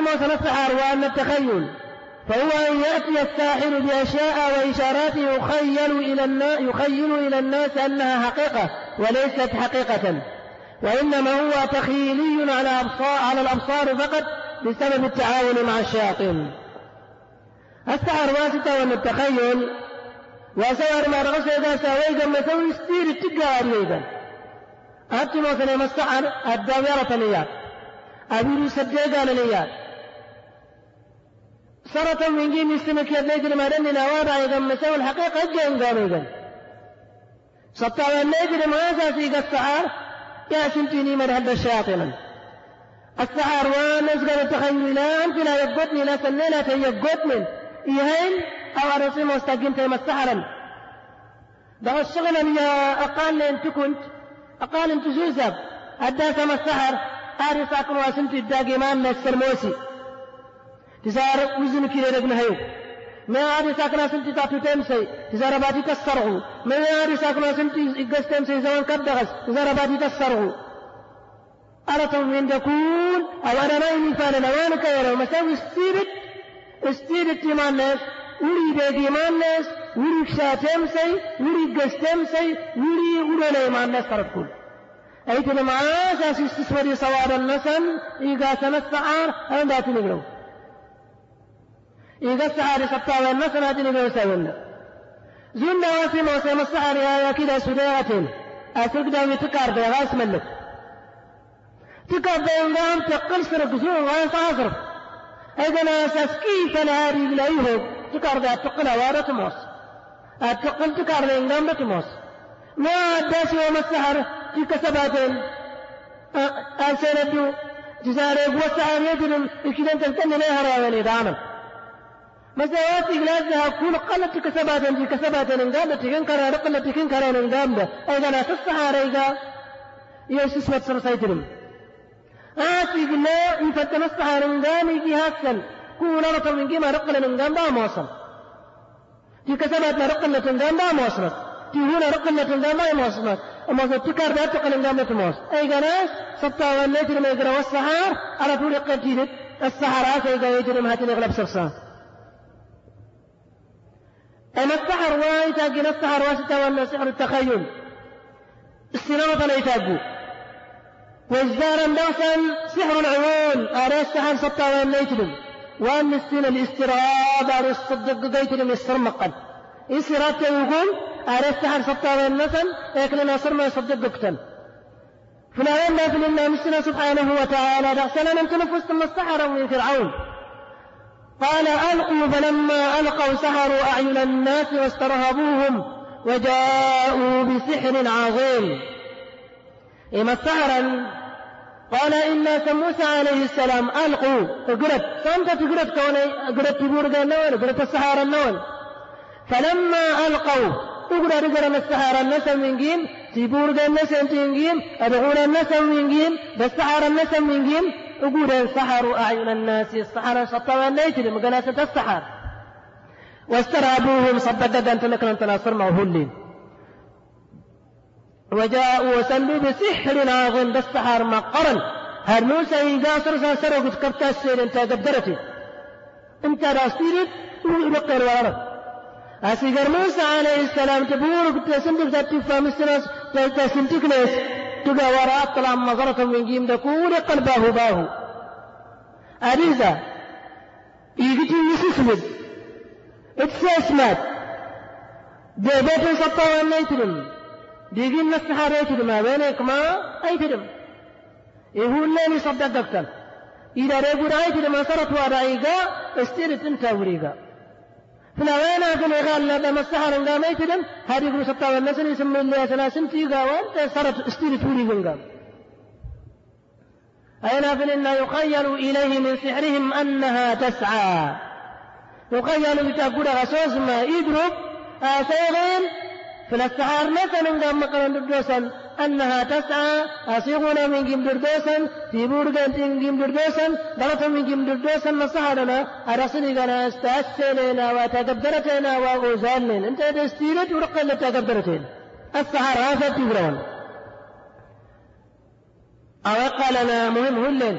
ما سنسحر وأن التخيل. فهو أن يأتي الساحر بأشياء وإشارات يخيل إلى الناس يخيل إلى الناس أنها حقيقة وليست حقيقة. وإنما هو تخيلي على أبصار على الأبصار فقط بسبب التعاون مع الشياطين. السحر واسطة وأن التخيل وسوار ما رغس إذا سويدا ما سوي ستير التجار أيضا أتي مثلا السحر الدائرة نيات أبي سديدا لنيات سرة من جيم يستمك يدنيجر ما دني نوابع إذا مسوي الحقيقة جين قام إذا سطا النيجر ما أساسي السحر يا سنتيني من هذا الشياطين السحر ونزغر التخيلان فلا يقدني لا سنينا تيقدني إيهين أو أرسي مستقيم تيما السحرا ده الشغل يا أقال أنت كنت. أقال أنت زوزب أدى سما السحر أري ساكن واسنت الداقي ما نسر موسي تسار وزن كيلو ابن هيو ما أري ساكن سنتي تاتو تمسي تسار باتي تسرعو ما أري ساكن سنتي إقاس تمسي زمان كبدغس تسار باتي تسرعو أرتم من دكون أو أنا ما ينفع لنا وانك يرى مساوي ستيبت استير تيمانس وري بيدي مانس وري شاتمسي وري قستمسي وري وري تركول أي تلما أساس استسوري صواب النسن إيقا سنسعار أين داتي نقلو إيقا السعار سبتا والنسن هاتي نقلو سيونا زونا واسي موسى مسعار يا كده سدايات أسرق داوي تكار بيغاس ملك. تكار بيغام تقل سرق زون وين تعصرف أيضا أساس كيف نهاري إليه تكار ذا تقل وارة موس التقل تكار ذا إنغام بتموس. ما أداس يوم السحر تلك سباتين أسندو جزاري وسعر يدرم إكيدان تلتن لها راواني دعما. مساوات إغلازها كل قلت تلك سباتين تلك سباتين إنغام تكين كرا رقلت تكين كرا إنغام أيضا أساس السحر إيغا يوسس واتسر سيترم آتي بالله إن فتمسح في هاسن كونا رطل من قيمة رقل ننقام با موصل تي كسبت رقل نتنقام با موصلت تي هنا رقل نتنقام با موصلت أما ستكار ذات رقل ننقام نتموصل أي قناس سبتا والليت لما يقرأ والسحار. على طول قتيلت السحرات أي قا يجري مهاتين يغلب سرسان أما السحر واي تاقي السحر واسطة ولا سحر التخيل. السلامة لا يتاقوا وازدارا بأسا سحر العيون. أرى سحر سطا وأن يتلم وأن السنة الاستراب أرى الصدق قيتلم يسترمقا إسرات يقول ما يصدق قتل فلا يما في الله مسنا سبحانه وتعالى. دعسنا من تنفس السحر من فرعون. قال ألقوا فلما ألقوا سحروا أعين الناس واسترهبوهم وجاءوا بسحر عظيم. إما سحرا قال إن موسى عليه السلام. ألقوا. قرت فأنت تقرت كوني. قرت تبور النول قرت السحارة النول فلما ألقوا تقرأ رجل السحارة النسم من جيم تبور النسم من جيم أدخول النسم من جيم بالسحارة النسم من جيم أقول سحروا أعين الناس السحرة شطوا النيتر مقلاسة السحر واسترهبوهم صدقت أنت لك أن تناصر معهولين وجاءوا وسلوا بسحر عظيم بالسحر ما قرن هر موسى يقاصر سر قد كبت السير انت قدرتي انت راستيرت ويبقى الورد عليه السلام تبور قد تسندك تتفى مسنس تسندك ناس تقى وراء طلع مظرة من جيم دكول قلبه باه أريزا يجي يسسمد اتساسمات ديبيت سطوى النيترم ديجين نسحر يتدم بينك ما أي تدم يقول لي صدق دكتور إذا رجل أي تدم صارت ورائقة استيرت انت وريقة فلوين أكن قال لما مسحر قام. أي تدم هذه يقول سطا والنسل يسمى الله سلاسل في قاوان صارت استيرت وريقة قام. أين فإن يخيل إليه من سحرهم يضرب آسيغين فلسحار مثلا قام مقرن دردوسا. أنها تسعى أصيغنا من جيم دردوسا. في بورغان جيم دردوسا. ضغط من جيم دردوسا. نصحرنا. أرسلي غنا استأسلنا وتقدرتنا وغزالين انت دستيرت ورقل تقدرتين السحار هذا تقرون أو قال لنا مهم هلن.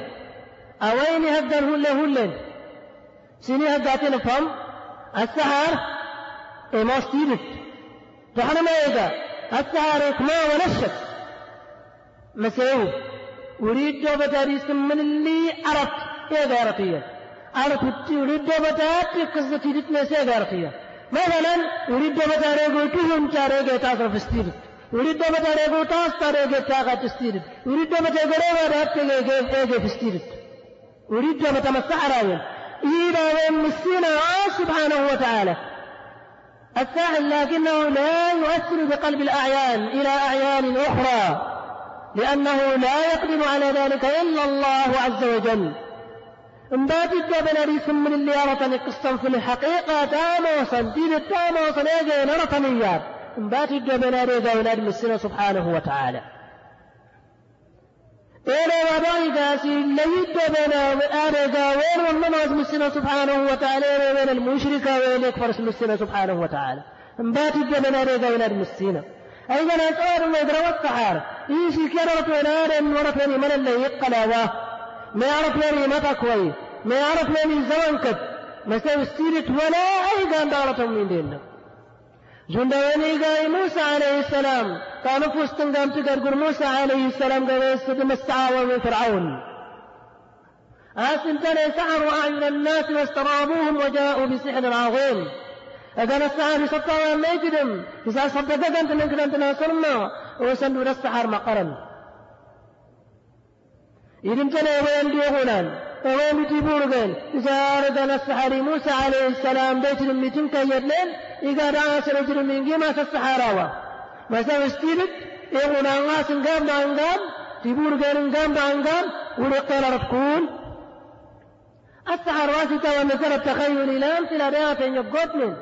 أوين هدن هلن هلن؟ سيني هداتين فهم السحار إما استيرت فحنا ما يدا التاريخ ما ونشت مسعود أريد بتاريخ من اللي عرفت يا غارقية عرفت أريد بتاريخ قصة تلتنا سي غارقية مثلا أريد بتاريخ تهم تاريخ تاسر في ستيرت أريد بتاريخ تاس تاريخ تاغا تستيرت أريد بتاريخ رات تاريخ في ستيرت أريد بتمسح رايل إذا مسينا سبحانه وتعالى الفاعل لكنه لا يؤثر بقلب الأعيان إلى أعيان أخرى لأنه لا يقدر على ذلك إلا الله عز وجل. امبات الدبل ريس من اللي أرطني قصة في الحقيقة تاموسا دين التاموسا يجي نرطنيات امبات الدبل ريس أولاد مسنا سبحانه وتعالى. إلى وضعك ليد بنا وآرقا وين والنماز مسنا سبحانه وتعالى وين المشركة وين يكفر مسنا سبحانه وتعالى. انبات بنا ريقا وين المسنا أيضا أسأل ما يدرى والسحار إيشي كررت ونار ورت وني من اللي يقلا ما يعرف وني متى كوي ما يعرف وني زمن كت ما سيستيرت ولا أي قام دارة من ديننا. موسى عليه السلام كانوا فستن قام تقرقر موسى عليه السلام قال يستدم السعاوة من فرعون. آسنتني سحروا أعين الناس واسترابوهم وجاءوا بسحر عظيم أذن السحر سطوا ما يجدم إذا صدقت أنت منك أن تناصرنا وسندوا السحر مقرا إذن تنا وين ديغونان وين بتيبورغن إذا أرد السحر موسى عليه السلام بيت المتن كيرلين إذا دعا سرجل من جيما السحراوة مثلا استيرت يقول أنغاس نقام بأنقام تيبورغن نقام بأنقام ورقل رفكون السحر واسطة ونسر التخيل لا أمثلة يبقوت من.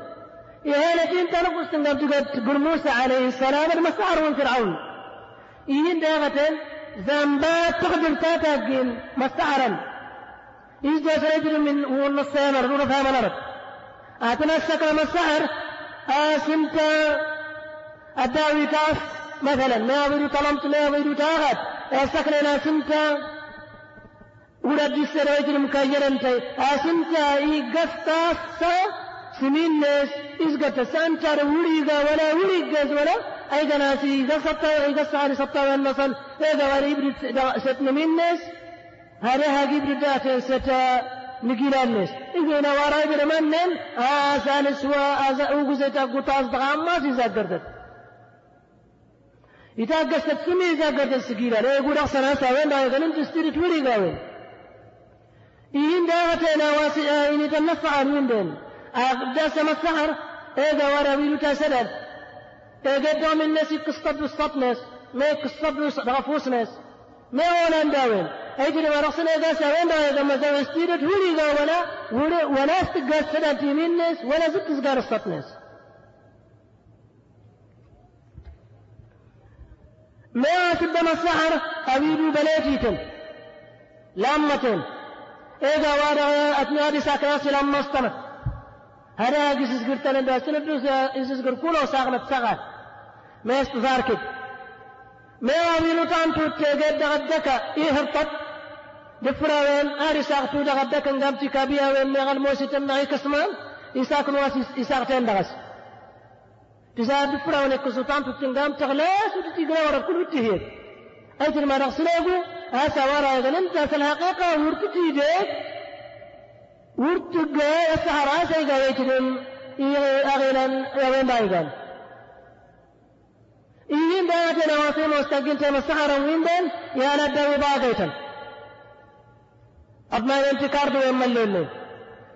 إهانة إنت نقص تنقام تقول موسى عليه السلام المسحر من فرعون. إيهن داغة زنبات تقدر تاتاقين مسحرا. إيجا سيجري من هو النصين أرجو فهم الأرض. أتنا السكر مسحر آسمت الداوي تاس مثلا ما أريد طلمت ما أريد تاغت. السكر لا سمت ورد السراجر مكايرا آسمت إيقستا سمين ناس إزقت سانتر وريقا ولا وريقا ولا؟ أيضا ناسي إذا سطا إذا سعر سطا والنصل إذا وريب ستن من ناس هذا جبر داتين ستا نقيلانس إذن وراي برمانن آسان سوا آسان وقزتا قطاز دغاما سيزا قردت إذا قصت سمي إذا قردت سكيلا لا يقول أحسن أسا وين دا يغنم تستيري تولي قاوين إين داغتنا واسعة إن تنفع من أقداس مسحر إذا ورا بيلو تسدد إذا من الناس قصد السطنس ما قصد غفوسنس ما ولا نداوين أجل ما رسنا إذا سوين إذا ما زوج استيرت هولي ذا ولا ولا استقال سدد في منس ولا زبت سقار السطنس ما سب مسحر أبيدو بلاتيتن لامتن إذا ورا أتنادي ساكناس لما استمت هذا جسس قرتنا دا سندوس جسس قر كله ساغنت ساغت ما استزاركت ما وامينو تانتو تيجد غدك إيه هرطت دفرا وين آري ساغتو دا غدك نغمتي كابيا وين ميغل موسي تنعي كسمان إساق نواسي إساق تندغس تزاد دفرا وين كسو تانتو تنغم تغلاس وتتيقرا ورا كل تهير أجل ما نغسلوه هاسا ورا انت في الحقيقة ورتتي ديك ورتق السحرة سيقا ويتدم أغينا يوين بايقان إيين دايتنا واسين واستقلت السحرة ويندن يا ندوي باقيتا أبما ينتكار دو يملون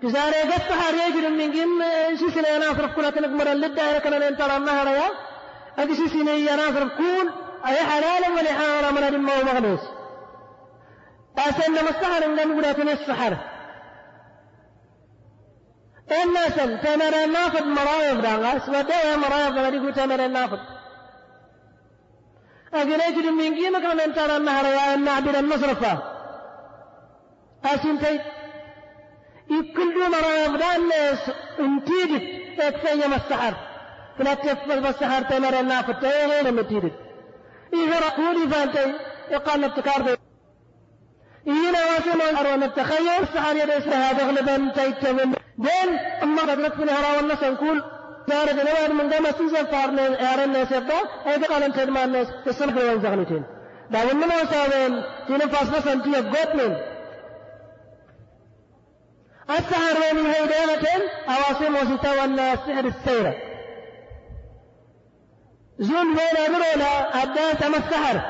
تزاري قد سحر يجر من جن سيسنا يناصرف كنا تنقمر اللدة لكنا ننتظر النهر يا أدي سيسنا يناصرف كون أي حلالا ولحالا من المو مغنوس أسن مستحر إن لم يقول السحر الناس تمر النافذ مرايض دانغاس ودايا مرايض غادي تمر النافذ أجل أجل من قيمة من ترى النهر يا النعبد المصرفة أسنتي؟ يكل مرايض دان الناس انتيدت تتفيم السحر فلا تفضل بالسحر تمر النافذ تيغير متيدت إذا رقولي فانتي يقال ابتكار إينا واسم أرونا التخيل سحر يدي سهاد غلبا تيتمن دين أما بدرت في الهراء والناس نقول دار جنوان من دام سيزن فارنا يارن الناس يبدا هذا قال أنت ما أنت يقوت من السحر هيدانة أواصم وستا والناس سحر السيرة زون وين أمرولا أبدا تم السحر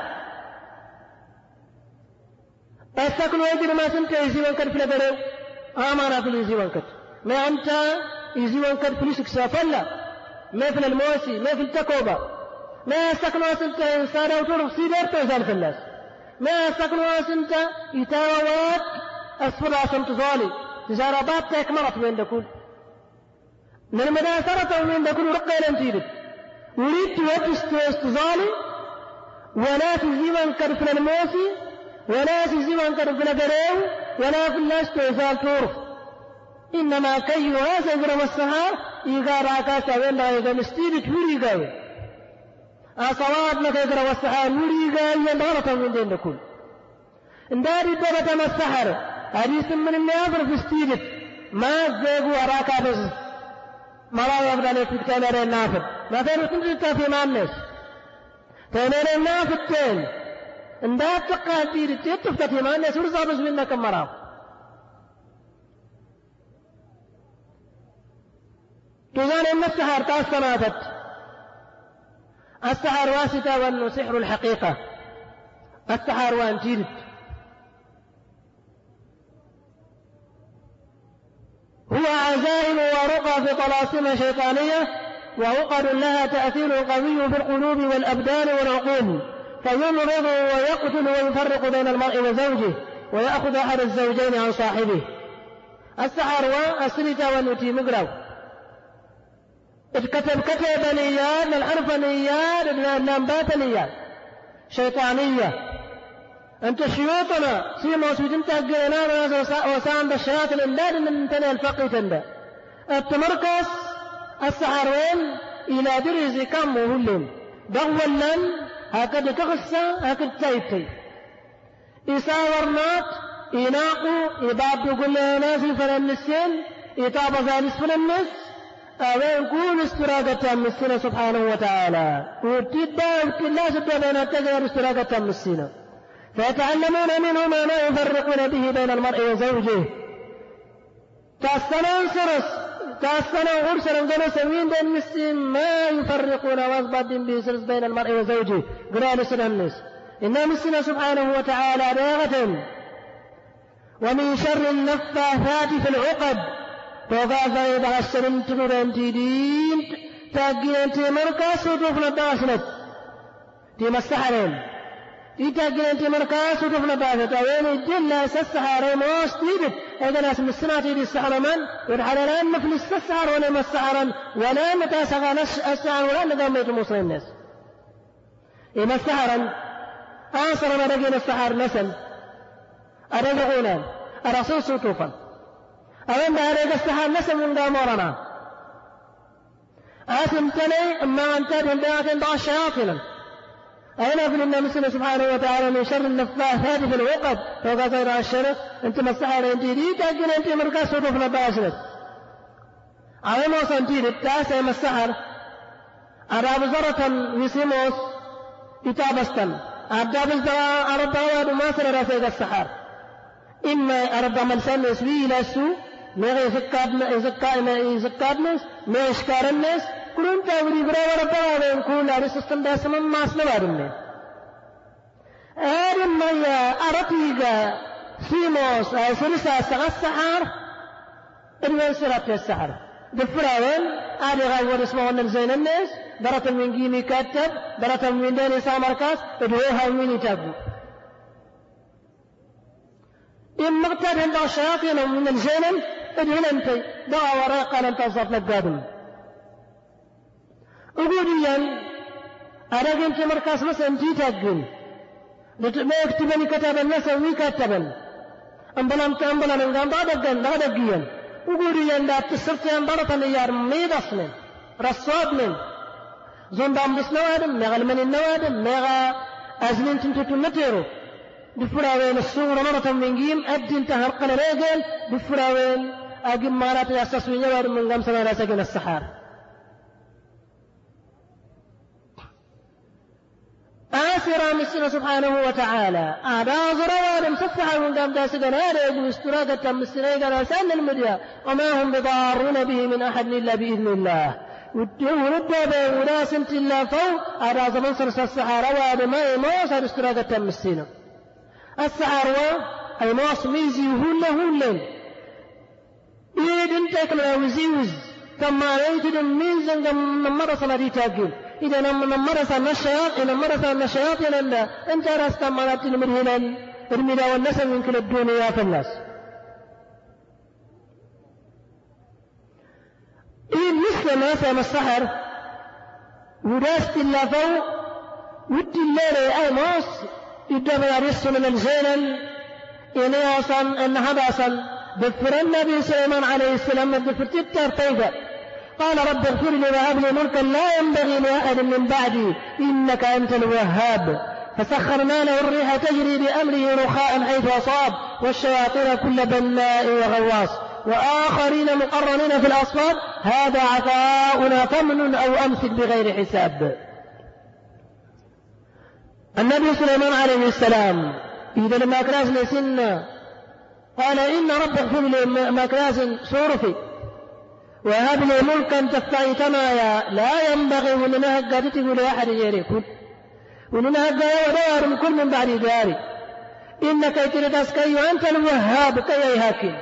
أستكلوا يجري ما سنتي يزي وانكر في لبرو آمانا في يزي وانكر. ما أنت يزيون كد فلوسك سافلا. ما في الموسي ما في التكوبة. ما يستقنوا أنت إنسان أو تروح سيدر تزال في الناس. ما يستقنوا أنت يتاوات أسفل عشان تزالي تجاربات تكملت من دكول. من المداسرة من دكول رقي لن تيرد وليد توجه تزالي ولا تزيون كد في الموسي. ولا تزيون كد في الجريو ولا في الناس تزال تورف. إنما كي يواسى والسهار إيغا راكا سوين رايغا مستيبت هوريغا أصوات نكيغرا والسهار هوريغا يندغرة من دين لكل انداري دبتا مسحر حديث من النافر في ستيبت ما زيغو أراكا بس مرا يبدا لك تامر النافر ما فين كنت في مانس تامر النافر تين اندات تقاتير تتفتت في مانس ورزا بس منك مرا تظن أن السحر تأثرت السحر واسطة وأنه سحر الحقيقة. السحر وأن جلد هو عزائم ورقى في طلاسم شيطانية وعقد لها تأثير قوي في القلوب والأبدان والعقول. فيمرض ويقتل ويفرق بين المرء وزوجه ويأخذ أحد الزوجين عن صاحبه. السحر والسلطة والنتي مقرب. اتكتب كتب نيات الحرف نيات النبات نيات شيطانية. أنت شيوطنا سيما سويدين تهجينا وسام بالشياط الإمداد من تنى الفقي تندى التمركز السحروين إلى دريز كم وهلم دولا هكذا تغسى هكذا تايتي إساورنات إناقو إباب كل ناس فلن السن إتابة ذلك فلن النس أوين كون استراقة مسنا سبحانه وتعالى. وتبا وتلا بين التجار استراقة مسنا فيتعلمون منهما ما يفرقون به بين المرء وزوجه. تأسنا انصرس تأسنا غرسنا قالوا سمين بين مسين ما يفرقون وأضبط به سرس بين المرء وزوجه. سنة الناس. إن مسنا سبحانه وتعالى بيغة. ومن شر النفاثات في العقد. توقع إذا السلم نور دين تاقين انت مركز ودوف لداسنت انت مركز ودوف لداسنت وين الجنة سسحر موس تيدت إذا ناس مسنا تيدي السحر من؟ ورحل لا نفل السحر ولا مسحرا ولا متاسغا السحر ولا نقام يتموصل الناس. إيه مسحرا آصر ما دقين السحر نسل. أرجعونا الرسول سوتوفا أولا أرجع السحر نسل من دامورنا آثم تلي أما أنت بيات ضع الشياطين أين في النبي سبحانه وتعالى من شر النفاثات في العقد. فوق غير الشر. أنت مسحر أنت دي تأكل أنت مركز سوتوف نباشرت أولا ما سنتي التاسع مسحر أراب زرة يسيموس كتابستن أبدا بالدواء أرد ما سر رسيد السحر. إما أرد ملسان يسوي إلى السوء ما يزكاد ما يزكاد ما يزكاد ناس ما يشكار الناس كلهم تاوري برا ورا برا وين كل ناس سستم ده سمن ما أصل وارم أرم ما يا أرتيجا سيموس سرسا سغ السحر إنه سرات السحر دفراون أدي غاور اسمه الزين الناس درت من جيمي كاتب درت من داني سامركاس ادوها من يتابو إن مغتاد عند الشياطين من الجنن ادهن انت دعا لن تصف نقادم أقوليا أنا قلت مركز مثلا جيت أقل ما يكتبني كتاب الناس وي كتبا أمبلا أمبلا من قام بعد أقل بعد أقيا أقوليا لا تسرت أن برطا ليار ميد أصلا رصاد من زون دام دس نوادم مغا المن النوادم مغا أزمين تنتو نتيرو بفراوين السور مرة من جيم أدين تهرقن رجل بفراوين أجم مالات ياسس من يوار من سما سكن السحار زروار مسفحا من قام داسقنا هذا استراقة مسنا قال سأل المديا. وما هم بضارون به من أحد إلا بإذن الله. ورد ولا سنت إلا فو أدا زمن سرس السحار وهذا ما يموس استراقة مسنا السحار أي موس ميزي هلا هلا إذن تكلا وزيوز كما يوجد من زنجم نمر صلاة تاكل إذا نمر صلاة الشياط إذا نمر صلاة الشياط إلا أنت رأست مرات المرهلا الملا والنسل من كل الدنيا في الناس. إذن مثل ما سام السحر وداست الله فوق ودي الليل أي ماس يدبر يرسل من الزينل إني أصلا أن هذا أصلا ذكر النبي سليمان عليه السلام ذكر تتر طيبة. قال رب اغفر لي وهب لي ملكا لا ينبغي لأحد من بعدي. إنك أنت الوهاب. فسخرنا له الريح تجري بأمره رخاء حيث أصاب. والشياطين كل بناء وغواص. وآخرين مقرنين في الأصفاد. هذا عطاؤنا فمن أو أمسك بغير حساب. النبي سليمان عليه السلام. إذا لما كناس قال إن رب اغفر لي مكراس سورفي وهب ملكا تفتعي تمايا لا ينبغي من قادته لأحد غيركم ومن هجا من كل من بعد ذلك. إنك تردس كي أنت الوهاب كي يهاكم.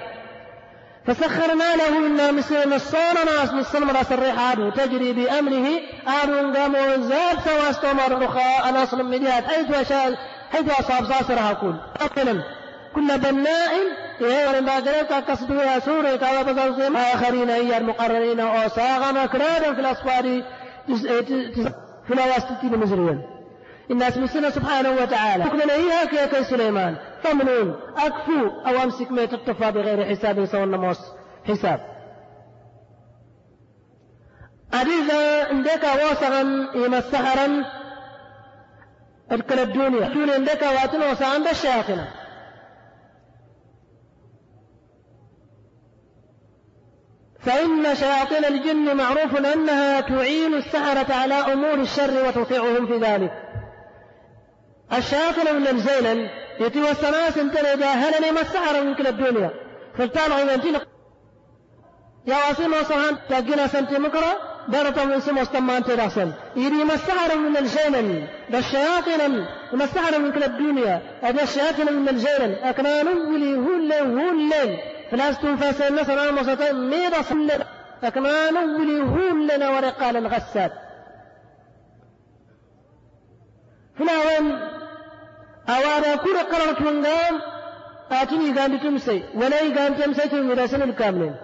فسخرنا له إنا مثل نصان ناس نصان راس الرحاب تجري بأمره. آل قام وزاد سواستمر رخاء نصر من حيث حيث أصاب صاصرها كل. أقلا. كل بناء يهور باقريك قصدها سورة وبصرهم آخرين هي المقررين أوساغا مكرادا في الأصفار في الأواستين مزريا الناس مسنا سبحانه وتعالى. حكمنا إياها كي سليمان. فمنون. أكفو. أو أمسك ما تطفى بغير حساب سوى النموس. حساب. أديزا عندك واسعا إما سحرا الكل الدنيا. دون عندك واتن وسعا بالشياطين فإن شياطين الجن معروف أنها تعين السحرة على أمور الشر وتطيعهم في ذلك. الشياطين من الزيلا يتي السماس انتنا إذا هلني ما السحرة من كل الدنيا فالتالي عن يا واسم وصهان تاقينا سنتي مكرة درت من سمو استمان تراسل يري مسحر من الجنن بالشياطين مسحر من كل الدنيا هذا الشياطين من الجنن أكنا نولي هول هول فلاستون فاسل نصر المسطين ميدا صلى أكنا نولي هول لنا ورقال الغسات فلاوين أوانا كل قررت من قام آتني قام بتمسي ولا قام تمسي تمسي الكاملين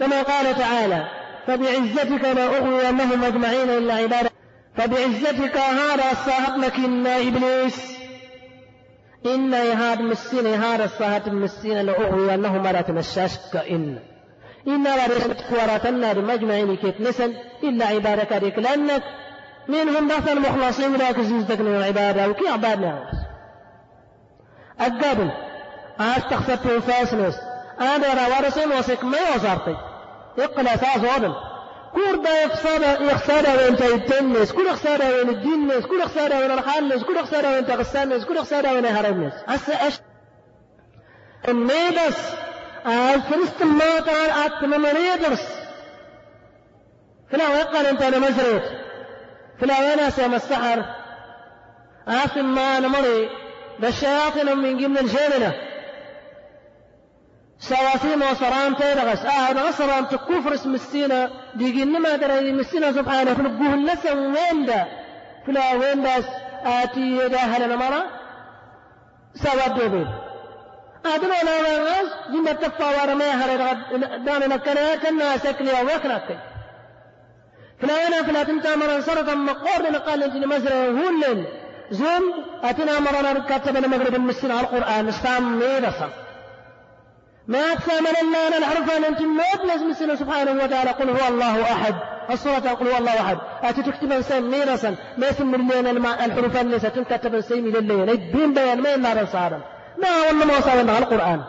كما قال تعالى فبعزتك لا أغوينهم أجمعين إلا عبادك. فبعزتك هذا لك إن إبليس. إن هذا مسين هذا الصاحب مسين لأغوينهم لا تمشاشك إن. إن ورثت ورثنا بمجمعين كيف نسل إلا عبادك ذيك لأنك منهم بث المخلصين لا كزيزتك من العبادة وكي عبادنا القبل أستخفت فاسنس أنا ورسم وسك ما وصرتي اقلا ساس كور دا يخسر يخسر وين تيتنس كل خسارة وين الدينس كل خسارة وين الخالنس كل خسارة وين تغسانس كل خسارة وين هرمنس هسه إيش؟ النيبس الفرست ما قال اتم من يدرس فلا ويقال أنت أنا مزريت فلا وين سيما السحر؟ آثم ما نمري بالشياطين من ضمن الجنة سواسيم وصرام تيرغس آه غصرام تكفر اسم السينة. ديجين ما دري مسينا سبحانه فنقوه النسم وين دا؟ فلا وين دا؟ آتي يدا هل نمرا سوا دوبين أدنى لا نغاز جنة تفا ورمي هل دان نكنا كنا سكلي وكنا فلا وين فلا تنتا مرا صرفا مقور لنقال انتني مزرعه هولن. زوم أتنا مرنا كتب المغرب المسين على القرآن. استام ميرسا ما تسامل لنا الحرف أن أنت ما لازم سنة سبحانه وتعالى قل هو الله أحد. الصورة قل هو الله أحد. أتي تكتب إنسان ميرسا ما يسمى لنا الحروف الناس تنكتب إنسان من الليل بين بيان ما ينار صارا ما والله ما صار على القرآن.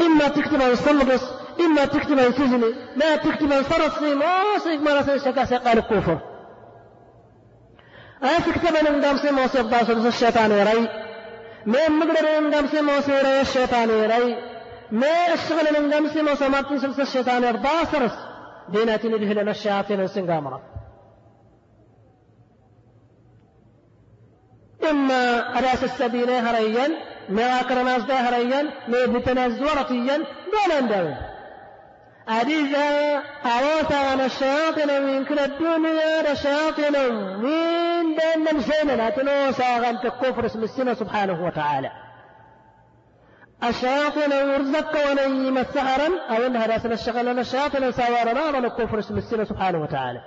إما تكتب الصلبس إما تكتب السجن ما تكتب الصرص ما صيغ ما رسل شكا سيقال الكفر. أنا تكتب من دام سيما وصيغ الشيطان يري ما من دام سيما وصيغ الشيطان يري ما أشغل من دام سيما وصيغ الشيطان يرضى ديناتي ندهل لنا الشياطين سنقامرة إما أراس السبيل هريا ما أكرناز ده هريا ما بتناز ورطيا دون أديزا أواسا عن الشياطين من كل الدنيا الشياطين من بين المسلمين أتنوسا عن الكفر اسم السنة سبحانه وتعالى. الشياطين يرزق ونيم السحرا أو إنها راسل الشغل الشياطين سوارنا من الكفر اسم السنة سبحانه وتعالى.